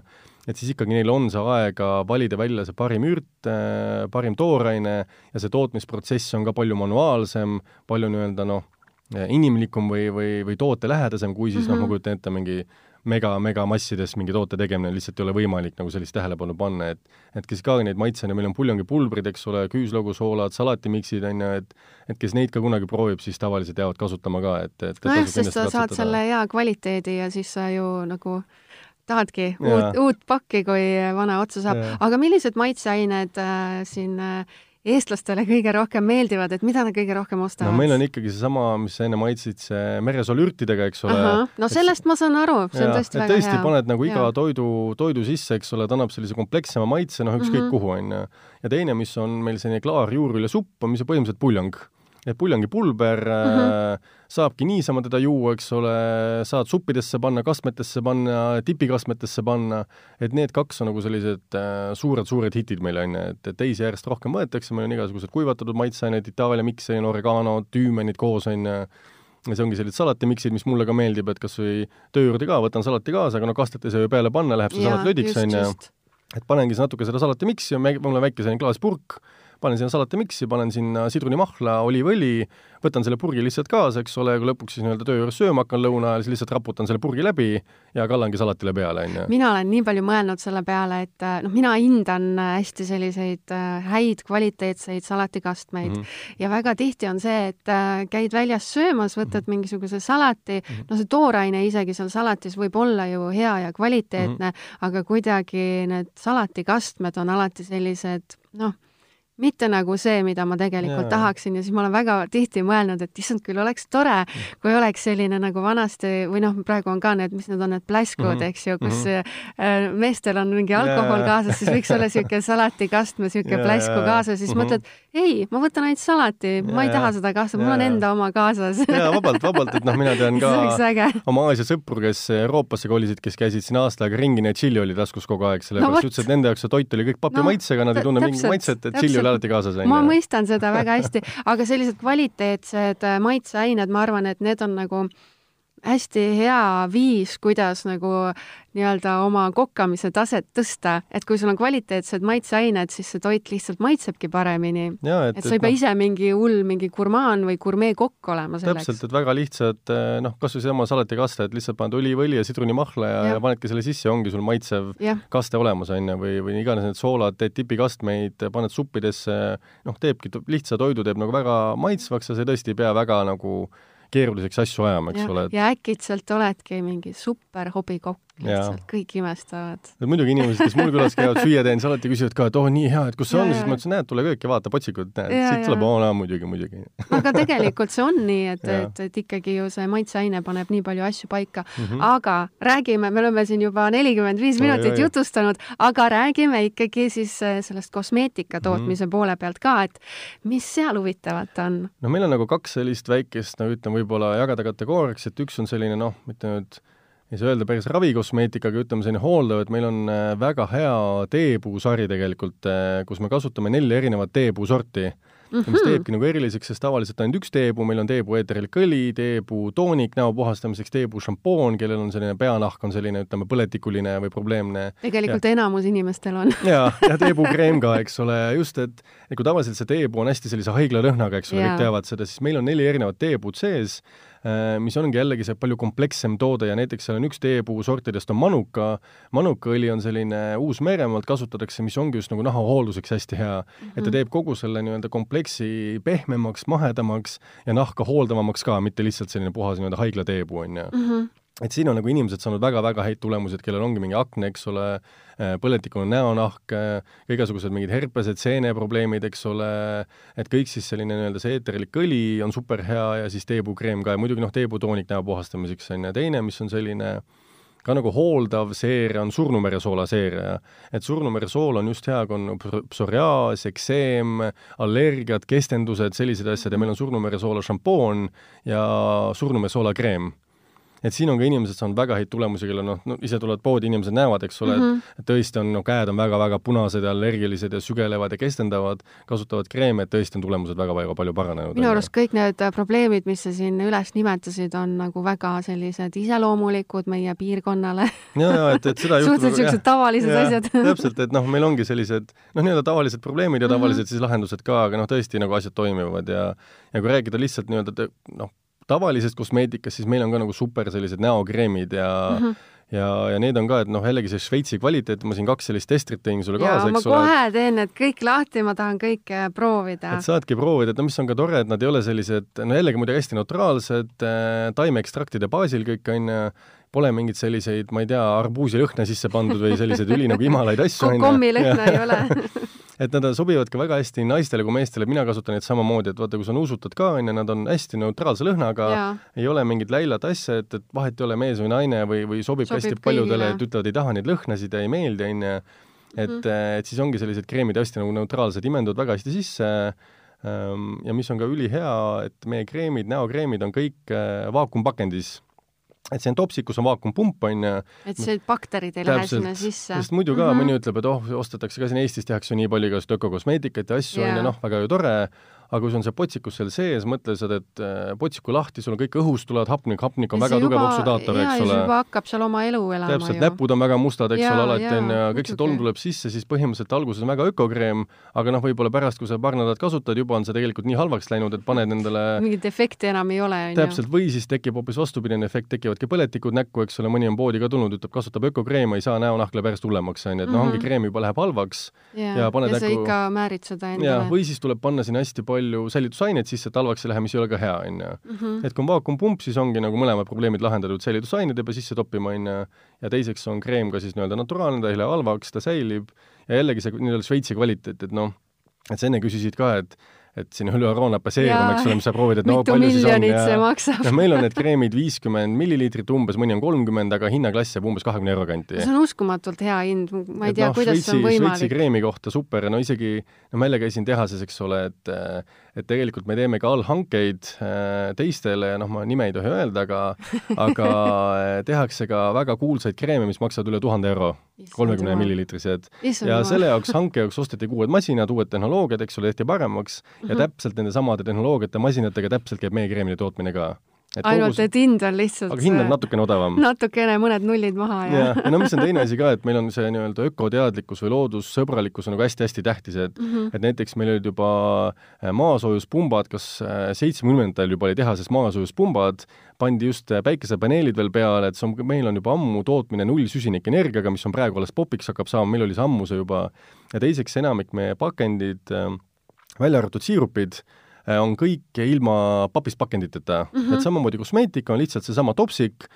Speaker 3: et siis ikkagi neil on see aega valida välja see parim ürt, äh, parim tooraine ja see tootmisprotsess on ka palju manuaalsem, palju nii-öelda noh, inimlikum või, või, või tootelähedasem, kui siis mm -hmm. noh, ma mhm. kujutan ette, mingi mega, megamassides mingi toote tegemine lihtsalt ei ole võimalik nagu sellist tähelepanu panna, et et kes ka neid maitseaineid, meil on puljongipulbrid, eks ole, küüslaugusoolad, salatimiksid, on ju, et et kes neid ka kunagi proovib, siis tavaliselt jäävad kasutama ka, et, et
Speaker 2: nojah, sest sa saad selle hea kvaliteedi ja siis sa ju nagu tahadki uut, uut pakki, kui vana otsa saab. aga millised maitseained äh, siin äh, eestlastele kõige rohkem meeldivad, et mida nad kõige rohkem ostavad?
Speaker 3: no meil on ikkagi seesama, mis sa enne maitsid, see meresoolürtidega, eks ole.
Speaker 2: no sellest et, ma saan aru, see on tõesti väga
Speaker 3: tõesti, hea. paned nagu iga ja. toidu, toidu sisse, eks ole, ta annab sellise komplekssema maitse, noh, ükskõik mm -hmm. kuhu, on ju. ja teine, mis on meil selline klaar juurvilja수pp, on, mis on põhimõtteliselt puljong et puljongipulber mm -hmm. saabki niisama teda juua, eks ole, saad suppidesse panna, kastmetesse panna, tipikastmetesse panna, et need kaks on nagu sellised suured-suured äh, hitid meil, on ju, et, teisi järjest rohkem võetakse, meil on igasugused kuivatatud maitseained, Itaalia miksein, oregano, tüümenid koos, on ju, ja see ongi sellised salatimiksid, mis mulle ka meeldib, et kas või töö juurde ka võtan salati kaasa, aga no kastet ei saa ju peale panna, läheb see salat lödiks, on ju. et panengi natuke seda salatimiksi, mul on väike selline klaaspurk, panen sinna salatimiksi, panen sinna sidrunimahla, oliivõli, võtan selle purgi lihtsalt kaasa, eks ole, kui lõpuks siis nii-öelda töö juures sööma hakkan lõuna ajal, siis lihtsalt raputan selle purgi läbi ja kallangi salatile peale, on ju.
Speaker 2: mina olen nii palju mõelnud selle peale, et noh, mina hindan hästi selliseid äh, häid kvaliteetseid salatikastmeid mm -hmm. ja väga tihti on see, et äh, käid väljas söömas, võtad mm -hmm. mingisuguse salati mm, -hmm. no see tooraine isegi seal salatis võib olla ju hea ja kvaliteetne mm, -hmm. aga kuidagi need salatikastmed on alati sellised noh mitte nagu see, mida ma tegelikult ja, tahaksin ja siis ma olen väga tihti mõelnud, et issand, küll oleks tore, kui oleks selline nagu vanasti või noh, praegu on ka need, mis need on, need pläskud mm, -hmm. eks ju, kus mm -hmm. meestel on mingi alkohol ja, kaasas, siis võiks olla niisugune salatikastme, niisugune pläsku kaasas, siis mm -hmm. mõtled, ei, ma võtan ainult salati, ma ei taha seda kasta, mul on enda oma kaasas.
Speaker 3: jaa, vabalt, vabalt, et noh, mina tean ka oma Aasia sõpru, kes Euroopasse kolisid, kes käisid siin aasta aega ringi, need tšilli oli taskus kogu aeg, sellepärast no, ütlesid, et nende jaoks see toit oli kõik papimaitsega no,, nad ei tunne mingit maitset, et tšilli oli alati kaasas.
Speaker 2: ma mõistan seda väga hästi, aga sellised kvaliteetsed äh, maitseained, ma arvan, et need on nagu hästi hea viis, kuidas nagu nii-öelda oma kokkamise taset tõsta, et kui sul on kvaliteetsed maitseained, siis see toit lihtsalt maitsebki paremini. et, et sa ei pea no, ise mingi hull mingi gurmaan või gurmeekokk olema selleks.
Speaker 3: täpselt, et väga lihtsad, eh, noh, kas või seesama salatikaste, et lihtsalt paned oliivõli ja sidrunimahla ja, ja., ja panedki selle sisse ja ongi sul maitsev ja. kaste olemas, on ju, või, või iganes need soolad, teed tipikastmeid, paned suppidesse, noh, teebki lihtsa toidu teeb nagu väga maitsvaks ja sa tõesti ei pea väga nagu keeruliseks asju ajama, eks ja, ole et....
Speaker 2: ja äkitselt oledki mingi super hobikokk lihtsalt, kõik imestavad.
Speaker 3: muidugi inimesed, kes mul külas käivad, süüa teen, siis alati küsivad ka, et oh,, nii hea, et kus see ja, on, siis ma ütlesin, näed, tule kööki, vaata potsikut, näed, siit tuleb, oo, muidugi, muidugi.
Speaker 2: aga tegelikult see on nii, et, et, et ikkagi ju see maitseaine paneb nii palju asju paika mm. -hmm. aga räägime, me oleme siin juba nelikümmend viis minutit oi, jutustanud, aga räägime ikkagi siis äh, sellest kosmeetika mhm. tootmise mm -hmm. poole pealt ka, et mis seal huvitavat on?
Speaker 3: no meil on nagu kaks sellist väikest, no ütleme, võib-olla jagada kategooriaks, et üks on selline noh, mitte nüüd ei saa öelda päris ravikosmeetika, aga ütleme selline hooldav, et meil on äh, väga hea teepuusari tegelikult, äh, kus me kasutame nelja erinevat teepuusorti mm, -hmm. mis teebki nagu eriliseks, sest tavaliselt ainult üks teepuu, meil on teepuu eeterlik õli, teepuu toonik näo puhastamiseks, teepuu šampoon, kellel on selline peanahk on selline, ütleme, põletikuline või probleemne.
Speaker 2: tegelikult ja. enamus inimestel on
Speaker 3: ja, ja teepuukreem ka, eks ole, just, et et kui tavaliselt see teepuu on hästi sellise haiglalõhnaga, eks ole, kõik teavad seda, siis meil on neli erinevat teepuud sees mis ongi jällegi see palju komplekssem toode ja näiteks seal on üks teepuu sortidest on manuka, manukaõli on selline Uus-Meremaalt kasutatakse, mis ongi just nagu nahahoolduseks hästi hea mm. -hmm. et ta mhm. teeb kogu selle nii-öelda kompleksi pehmemaks, mahedamaks ja nahka hooldavamaks ka, mitte lihtsalt selline puhas nii-öelda haiglateepuu, on ju mm. -hmm et siin on nagu inimesed saanud väga-väga häid tulemusi, et kellel ongi mingi akne, eks ole, äh, põletikune näonahk, äh, igasugused mingid herpesed, seeneprobleemid, eks ole, et kõik siis selline nii-öelda see eeterlik õli on super hea ja siis teepuukreem ka ja muidugi noh, teeputoonik näo puhastamiseks on ju, teine, mis on selline ka nagu hooldav seeria on surnumeresoola seeria. et surnumeresool on just hea, kui on psoriaas, ekseem, allergiad, kestendused, sellised asjad ja meil on surnumeresoola šampoon ja surnumeresoola kreem et siin on ka inimesed saanud väga häid tulemusi, kellel noh, no ise tulevad poodi, inimesed näevad, eks ole mm, -hmm. et, tõesti on, no käed on väga-väga punased ja allergilised ja sügelevad ja kestendavad, kasutavad kreeme, et tõesti on tulemused väga-väga palju paranenud.
Speaker 2: minu arust kõik need äh, probleemid, mis sa siin üles nimetasid, on nagu väga sellised iseloomulikud meie piirkonnale.
Speaker 3: ja, ja et, et seda
Speaker 2: suhteliselt niisugused tavalised ja, asjad
Speaker 3: täpselt, et noh, meil ongi sellised noh, nii-öelda tavalised probleemid ja mhm. tavalised mm -hmm. siis lahendused ka, aga noh, tõesti nagu asjad toimivad ja ja kui rääkida lihtsalt nii-öelda noh, tavalisest kosmeetikast, siis meil on ka nagu super sellised näokreemid ja mm -hmm ja, ja need on ka, et noh, jällegi see Šveitsi kvaliteet, ma siin kaks sellist testrit tõin sulle kaasa,
Speaker 2: eks ole. ma kohe teen need kõik lahti, ma tahan kõike proovida.
Speaker 3: et saadki proovida, et no mis on ka tore, et nad ei ole sellised, no jällegi muidugi hästi neutraalsed äh,, taimeekstraktide baasil kõik, on ju, pole mingeid selliseid, ma ei tea, arbuusilõhna sisse pandud või selliseid üli nagu imalaid asju,
Speaker 2: kommilõhna ei ole
Speaker 3: et nad sobivad ka väga hästi naistele kui meestele, mina kasutan neid samamoodi, et vaata, kui sa nuusutad ka, on ju, nad on hästi neutraalse lõhnaga, ei ole mingit läilat asja, et, et vahet ei ole mees või naine või, või sobib, sobib hästi paljudele, et ütlevad, ei taha neid lõhnasid ja ei meeldi, on ju, et mm, -hmm. et siis ongi sellised kreemid hästi nagu neutraalsed, imenduvad väga hästi sisse ähm, ja mis on ka ülihea, et meie kreemid, näokreemid on kõik äh, vaakumpakendis et see on topsikus on vaakumpump, on ju.
Speaker 2: et see bakterid ei lähe sinna sisse.
Speaker 3: sest muidu ka mm -hmm. mõni ütleb, et oh, ostetakse ka siin Eestis tehakse nii palju igasuguseid ökokosmeetikat ja asju, on ju, noh, väga ju tore, aga kui sul on see potsikus seal sees, mõtle sa teed äh, potsiku lahti, sul on kõik õhust tulevad hapnik, hapnik on
Speaker 2: Ja
Speaker 3: väga
Speaker 2: see
Speaker 3: tugev
Speaker 2: juba-
Speaker 3: oksüdaator, eks
Speaker 2: ja
Speaker 3: ole.
Speaker 2: juba hakkab seal oma elu elama
Speaker 3: täpselt, näpud on väga mustad, eks
Speaker 2: Jaa,
Speaker 3: ole, alati on ja kõik see tolm tuleb sisse, siis põhimõtteliselt alguses on väga ökokreem, aga noh, võib-olla pärast, kui sa paar nädalat kasutad, juba on see tegelikult nii halvaks läinud, et paned endale
Speaker 2: mingit efekti enam ei ole, on ju.
Speaker 3: täpselt, või siis tekib hoopis vastupidine efekt, tekivadki põletikud näkku, eks ole, mõni on poodi ka tulnud, ütleb, kasutab ökokreemi, ei saa, näonahk läheb järjest hullemaks, on ju, et noh, ongi
Speaker 2: Mhm.
Speaker 3: kreem juba läheb halvaks
Speaker 2: ja,
Speaker 3: ja paned
Speaker 2: ja sa
Speaker 3: näkku-
Speaker 2: ikka määrid seda
Speaker 3: ja
Speaker 2: endale.
Speaker 3: või siis tuleb panna sinna hästi palju säilitusaineid sisse, et halvaks ei lähe, mis ei ole ka hea, on ju.
Speaker 2: Mhm.
Speaker 3: et kui on vaakumpump, siis ongi nagu mõlemad probleemid lahendatud, säilitusained ei pea sisse toppima, on ju, ja teiseks on kreem ka siis nii-öelda naturaalne, ta ei lähe halvaks, ta säilib ja jällegi see nii-öelda Šveitsi kvaliteet, et noh, et sa enne küsisid ka, et et siin hüaluroonape seerum,
Speaker 2: Jaa.
Speaker 3: eks ole, mis sa proovid, et no palju siis on ja noh, meil on need kreemid viiskümmend milliliitrit umbes, mõni on kolmkümmend, aga hinnaklass jääb umbes kahekümne euro kanti.
Speaker 2: see on uskumatult hea hind, ma ei
Speaker 3: Et
Speaker 2: tea
Speaker 3: noh,
Speaker 2: kuidas see on
Speaker 3: Šveitsi- Šveitsi
Speaker 2: võimalik.
Speaker 3: kreemi kohta super, no isegi, no ma jälle käisin tehases, eks ole, et et tegelikult me teeme ka allhankeid äh, teistele ja noh, ma nime ei tohi öelda, aga aga äh, tehakse ka väga kuulsaid kreeme, mis maksavad üle tuhande euro, kolmekümne milliliitrised. ja selle jaoks, hanke jaoks osteti uued masinad, uued tehnoloogiad, eks ole, tehti paremaks. Ja
Speaker 2: Mhm.
Speaker 3: täpselt nende samade tehnoloogiate masinatega täpselt käib meie kreemide tootmine ka. Et
Speaker 2: ainult,
Speaker 3: kogu-
Speaker 2: et hind on lihtsalt
Speaker 3: aga hind on natukene odavam
Speaker 2: natukene mõned nullid maha ja,
Speaker 3: ja, ja no mis on teine asi ka, et meil on see nii-öelda ökoteadlikkus või loodussõbralikkus on nagu hästi-hästi tähtis, et
Speaker 2: mm -hmm.
Speaker 3: et näiteks meil olid juba äh, maasoojuspumbad, kas äh, seitsmekümnendatel juba oli tehases maasoojuspumbad, pandi just äh, päikesepaneelid veel peale, et see on, meil on juba ammu tootmine nullsüsinikenergiaga, mis on praegu alles popiks hakkab saama, meil oli see ammu see juba, ja teiseks enamik meie pakendid, välja arvatud siirupid, on kõik ilma papist pakenditeta mm. -hmm. et samamoodi kosmeetika on lihtsalt seesama topsik,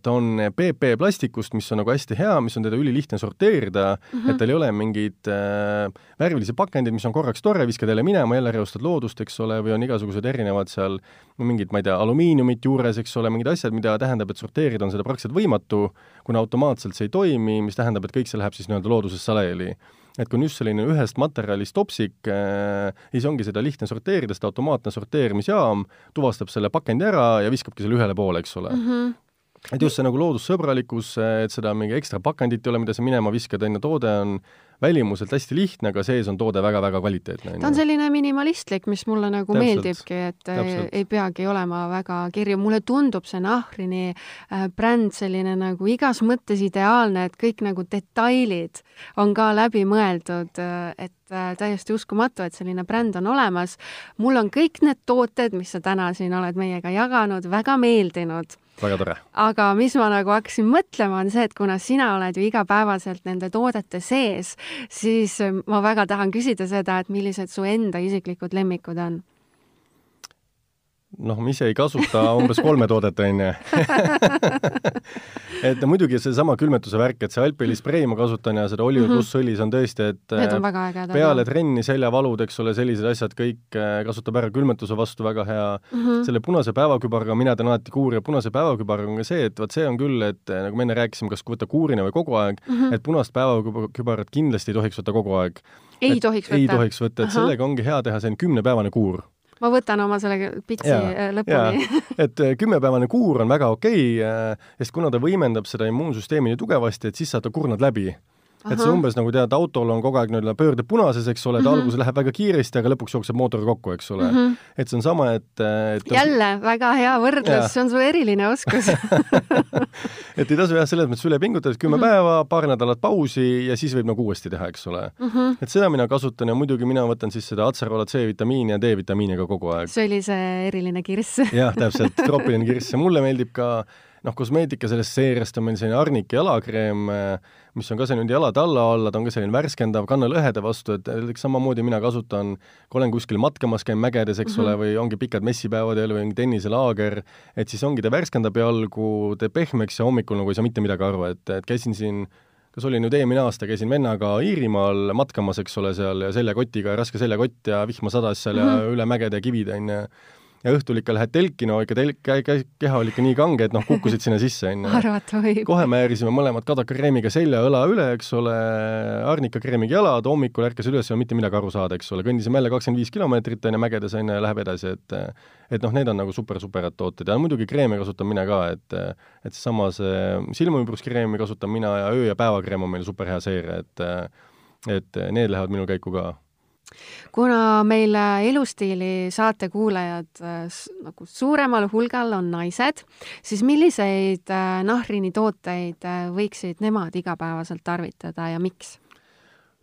Speaker 3: ta on PP plastikust, mis on nagu hästi hea, mis on teda ülilihtne sorteerida mm, -hmm. et tal ei ole mingeid äh, värvilisi pakendeid, mis on korraks tore, viskad jälle minema, jälle reostad loodust, eks ole, või on igasugused erinevad seal mingid, ma ei tea, alumiiniumit juures, eks ole, mingid asjad, mida tähendab, et sorteerida on seda praktiliselt võimatu, kuna automaatselt see ei toimi, mis tähendab, et kõik see läheb siis nii-öelda loodusesse laiali et kui on just selline ühest materjalist topsik äh,, siis ongi seda lihtne sorteerida, sest automaatne sorteerimisjaam tuvastab selle pakendi ära ja viskabki selle ühele poole, eks ole
Speaker 2: mm. -hmm
Speaker 3: et just see nagu loodussõbralikkus, et seda mingi ekstra pakendit ei ole, mida sa minema viskad, on ju, toode on välimuselt hästi lihtne, aga sees on toode väga-väga kvaliteetne.
Speaker 2: ta on selline minimalistlik, mis mulle nagu
Speaker 3: Täpselt.
Speaker 2: meeldibki, et
Speaker 3: Täpselt.
Speaker 2: ei peagi olema väga kirju, mulle tundub see Nahrini äh, bränd selline nagu igas mõttes ideaalne, et kõik nagu detailid on ka läbi mõeldud, et täiesti uskumatu, et selline bränd on olemas. mul on kõik need tooted, mis sa täna siin oled meiega jaganud, väga meeldinud
Speaker 3: väga tore.
Speaker 2: aga mis ma nagu hakkasin mõtlema, on see, et kuna sina oled ju igapäevaselt nende toodete sees, siis ma väga tahan küsida seda, et millised su enda isiklikud lemmikud on?
Speaker 3: Noh, ma ise ei kasuta umbes kolme toodet, on ju. et muidugi seesama külmetuse värk, et see Alpeli sprei ma kasutan ja seda Oliver mm -hmm. pluss õli, see on tõesti, et
Speaker 2: on ägedad.
Speaker 3: peale trenni seljavalud, eks ole, sellised asjad kõik äh, kasutab ära külmetuse vastu väga hea mm. -hmm. selle punase päevakübaraga mina teen alati kuuri ja punase päevakübaraga on ka see, et vot see on küll, et äh, nagu me enne rääkisime, kas võtta kuurina või kogu aeg mm, -hmm. et punast päevakübarat kindlasti ei tohiks võtta kogu aeg.
Speaker 2: ei tohiks võtta?
Speaker 3: ei tohiks võtta, et sellega ongi hea teha selline kümnepäevane kuur
Speaker 2: ma võtan oma selle pitsi ja, lõpuni.
Speaker 3: et äh, kümnepäevane kuur on väga okei okay,, sest kuna ta võimendab seda immuunsüsteemi nii tugevasti, et siis saad ta kurnad läbi et see umbes nagu tead, autol on kogu aeg nii-öelda pöörde punases, eks ole, ta mm -hmm. alguses läheb väga kiiresti, aga lõpuks jookseb mootor kokku, eks ole mm. -hmm. et see on sama, et, et
Speaker 2: jälle väga hea võrdlus, see on su eriline oskus
Speaker 3: et ei tasu jah, selles mõttes üle pingutada, kümme mm -hmm. päeva, paar nädalat pausi ja siis võib nagu uuesti teha, eks ole mm. -hmm. et seda mina kasutan ja muidugi mina võtan siis seda Acerola C-vitamiini ja D-vitamiini ka kogu aeg.
Speaker 2: see oli see eriline kirss
Speaker 3: jah, täpselt, troopiline kirss ja mulle meeldib ka noh, kosmeetika sellest seeriast on meil selline Arnike jalakreem, mis on ka selline jalade alla alla, ta on ka selline värskendav kannalõhede vastu, et näiteks samamoodi mina kasutan, kui olen kuskil matkamas, käin mägedes, eks mm -hmm. ole, või ongi pikad messipäevad jälle või tenniselaager, et siis ongi, ta värskendab jalgu, teeb pehmeks ja hommikul nagu ei saa mitte midagi aru, et, et käisin siin kas oli nüüd eelmine aasta, käisin vennaga Iirimaal matkamas, eks ole, seal ja seljakotiga, raske seljakott ja vihma sadas seal mm -hmm. ja üle mägede kivid, on ju ja õhtul ikka lähed telki, no ikka telk, keha oli ikka nii kange, et noh, kukkusid sinna sisse, onju.
Speaker 2: arvata võib.
Speaker 3: kohe määrisime mõlemad kadakakreemiga selja, õla üle, eks ole, arnikakreemiga jalad, hommikul ärkasin üles, ei olnud mitte midagi aru saada, eks ole, kõndisime jälle kakskümmend viis kilomeetrit, onju, mägedes, onju, läheb edasi, et et noh, need on nagu super-superad tooted ja muidugi kreeme kasutan mina ka, et et seesama see silmaümbruskreemi kasutan mina ja öö- ja päevakreem on meil super hea seeria, et et need lähevad minu käiku ka
Speaker 2: kuna meil elustiili saate kuulajad nagu suuremal hulgal on naised, siis milliseid nahrini tooteid võiksid nemad igapäevaselt tarvitada ja miks?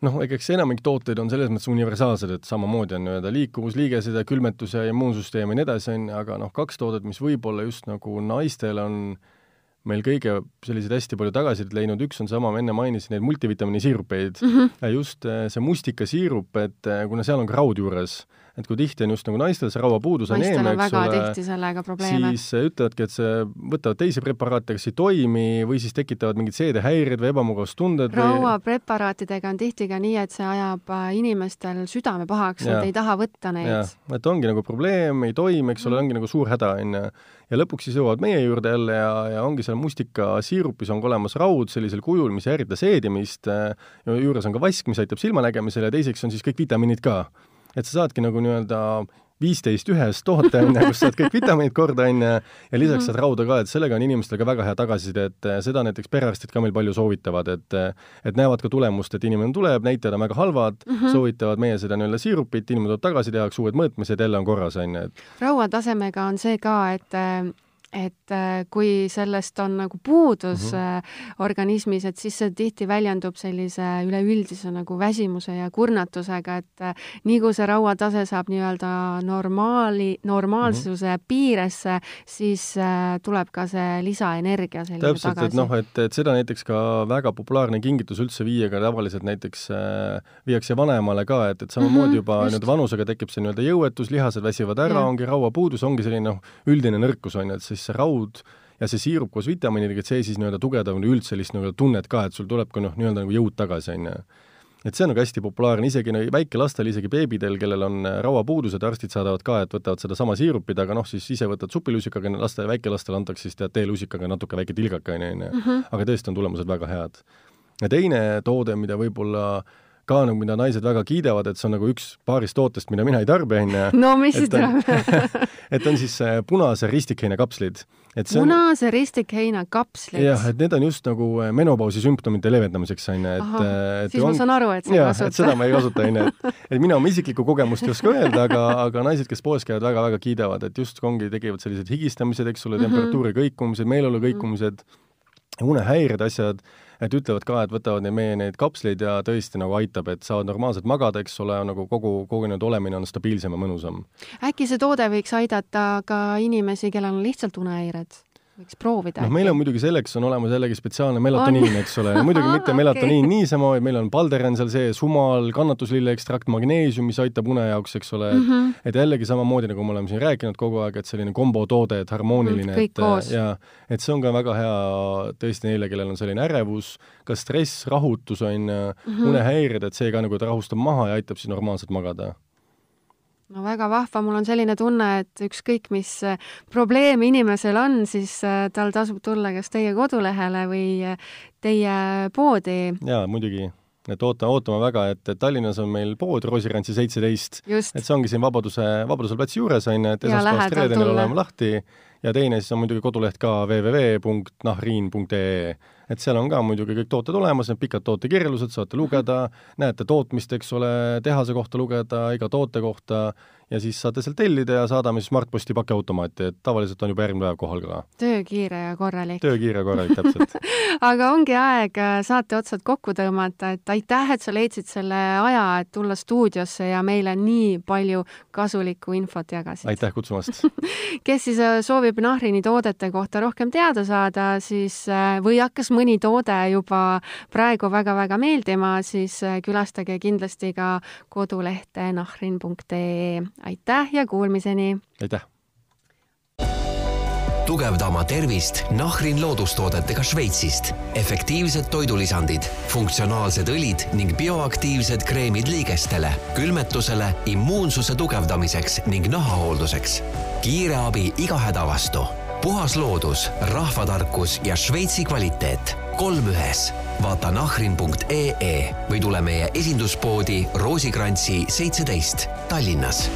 Speaker 3: noh, eks enamik tooteid on selles mõttes universaalsed, et samamoodi on nii-öelda liikuvusliigesed ja külmetus ja immuunsüsteem ja nii edasi, on ju, aga noh, kaks toodet, mis võib-olla just nagu naistel on meil kõige selliseid hästi palju tagasisidet leidnud, üks on sama, ma enne mainisin neid multivitamiini siirupeid mm, -hmm. just eh, see mustikasiirup, et eh, kuna seal on ka raud juures, et kui tihti on just nagu naistel see rauapuudus
Speaker 2: aneemia, eks ole,
Speaker 3: siis äh, ütlevadki, et see, võtavad teisi preparaate, kas ei toimi või siis tekitavad mingid seedehäired või ebamugavustunded.
Speaker 2: rauapreparaatidega on tihti ka nii, et see ajab äh, inimestel südame pahaks, nad ei taha võtta neid.
Speaker 3: et ongi nagu probleem, ei toimi, eks ole mm., ongi nagu suur häda, on ju. ja lõpuks siis jõuavad meie juurde jälle ja, ja ongi seal mustikasiirupis on ka olemas raud sellisel kujul, mis ei ärrita seedimist, äh, juures on ka vask, mis aitab silmanägemisele ja teiseks on siis kõik vitamiinid ka et sa saadki nagu nii-öelda viisteist ühes toote, on ju, kus saad kõik vitamiinid korda, on ju, ja lisaks mhm. saad rauda ka, et sellega on inimestel ka väga hea tagasiside, et eh, seda näiteks perearstid ka meil palju soovitavad, et eh, et näevad ka tulemust, et inimene tuleb, näitajad on väga halvad mm, -hmm. soovitavad meie seda nii-öelda siirupit, inimene tuleb tagasi, tehakse uued mõõtmised, jälle on korras, on ju, et
Speaker 2: rauatasemega on see ka, et eh, et äh, kui sellest on nagu puudus mm -hmm. organismis, et siis see tihti väljendub sellise üleüldise nagu väsimuse ja kurnatusega, et äh, nii kui see rauatase saab nii-öelda normaali, normaalsuse mm -hmm. piiresse, siis tuleb ka see lisaenergia selline
Speaker 3: täpselt, tagasi. et noh, et, et seda näiteks ka väga populaarne kingitus üldse viia ka tavaliselt näiteks viiakse vanemale ka, et, et samamoodi mm -hmm, juba nii-öelda vanusega tekib see nii-öelda jõuetus, lihased väsivad ära, ongi rauapuudus, ongi selline noh, üldine nõrkus on ju, et siis siis see raud ja see siirup koos vitamiinidega, et see siis nii-öelda tugevdab üldse sellist nii-öelda tunnet ka, et sul tuleb ka noh, nii-öelda nagu jõud tagasi, on ju. et see on nagu hästi populaarne, isegi no, väikelastel, isegi beebidel, kellel on äh, rauapuudused, arstid saadavad ka, et võtavad sedasama siirupit, aga noh, siis ise võtad supilusikaga, laste, väikelastele antakse siis tead teelusikaga natuke väike tilgake, on ju, on ju. Mhm. aga tõesti on tulemused väga head. ja teine toode, mida võib-olla äh, ka nagu, mida naised väga kiidavad, et see on nagu üks paarist tootest, mida mina ei tarbi, onju.
Speaker 2: no mis siis
Speaker 3: tuleb et on siis äh, punase ristikheina kapslid.
Speaker 2: punase on... ristikheina kapslid?
Speaker 3: jah, et need on just nagu äh, menopausi sümptomite leevendamiseks, onju, et
Speaker 2: äh, et siis on... ma saan aru, et sa
Speaker 3: ei kasuta. seda ma ei kasuta, onju, et mina oma isiklikku kogemust ei oska öelda, aga, aga naised, kes poes käivad, väga-väga kiidavad, et just ongi, tegivad sellised higistamised, eks ole, mhm. temperatuuri kõikumised, meeleolu kõikumised mm, -hmm. unehäired, asjad et ütlevad ka, et võtavad neid meie neid kapsleid ja tõesti nagu aitab, et saavad normaalselt magada, eks ole, nagu kogu, kogu nii-öelda olemine on stabiilsem ja mõnusam.
Speaker 2: äkki see toode võiks aidata ka inimesi, kellel on lihtsalt unehäired? Võiks proovida.
Speaker 3: noh, meil on muidugi selleks on olemas jällegi spetsiaalne melatoniin, eks ole, muidugi mitte okay. melatoniin niisama, vaid meil on palderan seal sees, humal, kannatuslille ekstrakt, magneesium, mis aitab une jaoks, eks ole mm, -hmm. et jällegi samamoodi, nagu me oleme siin rääkinud kogu aeg, et selline kombotoode, et harmooniline
Speaker 2: mm, et
Speaker 3: ja et see on ka väga hea tõesti neile, kellel on selline ärevus, ka stress, rahutus on mm -hmm. unehäired, et see ka nagu rahustab maha ja aitab siis normaalselt magada
Speaker 2: no väga vahva, mul on selline tunne, et ükskõik, mis äh, probleem inimesel on, siis äh, tal tasub tulla kas teie kodulehele või äh, teie poodi.
Speaker 3: jaa, muidugi. Et oota, ootame väga, et Tallinnas on meil pood Roosirantsi seitseteist, et see ongi siin Vabaduse, Vabaduse platsi juures, on ju, et esmaspäevast reedeni oleme lahti. Ja teine siis on muidugi koduleht ka www.nahriin.ee et seal on ka muidugi kõik tooted olemas, need pikad tootekirjeldused, saate lugeda, näete tootmist, eks ole, tehase kohta lugeda, iga toote kohta ja siis saate sealt tellida ja saadame siis Smartposti pakiautomaati, et tavaliselt on juba järgmine päev kohal ka.
Speaker 2: töökiire ja korralik.
Speaker 3: töökiire ja korralik, täpselt
Speaker 2: aga ongi aeg äh, saate otsad kokku tõmmata, et aitäh, et sa leidsid selle aja, et tulla stuudiosse ja meile nii palju kasulikku infot jagasid.
Speaker 3: aitäh kutsumast
Speaker 2: kes siis äh, soovib Nahrini toodete kohta rohkem teada saada, siis äh, või hakkas mõni toode juba praegu väga-väga meeldima, siis külastage kindlasti ka kodulehte nahrin.ee aitäh ja kuulmiseni!
Speaker 3: aitäh!
Speaker 1: tugevda oma tervist Nahrin loodustoodetega Šveitsist. efektiivsed toidulisandid, funktsionaalsed õlid ning bioaktiivsed kreemid liigestele, külmetusele, immuunsuse tugevdamiseks ning nahahoolduseks. kiire abi iga häda vastu. Puhas loodus, rahvatarkus ja Šveitsi kvaliteet kolm ühes. vaata nahrin.ee või tule meie esinduspoodi Roosikrantsi seitseteist Tallinnas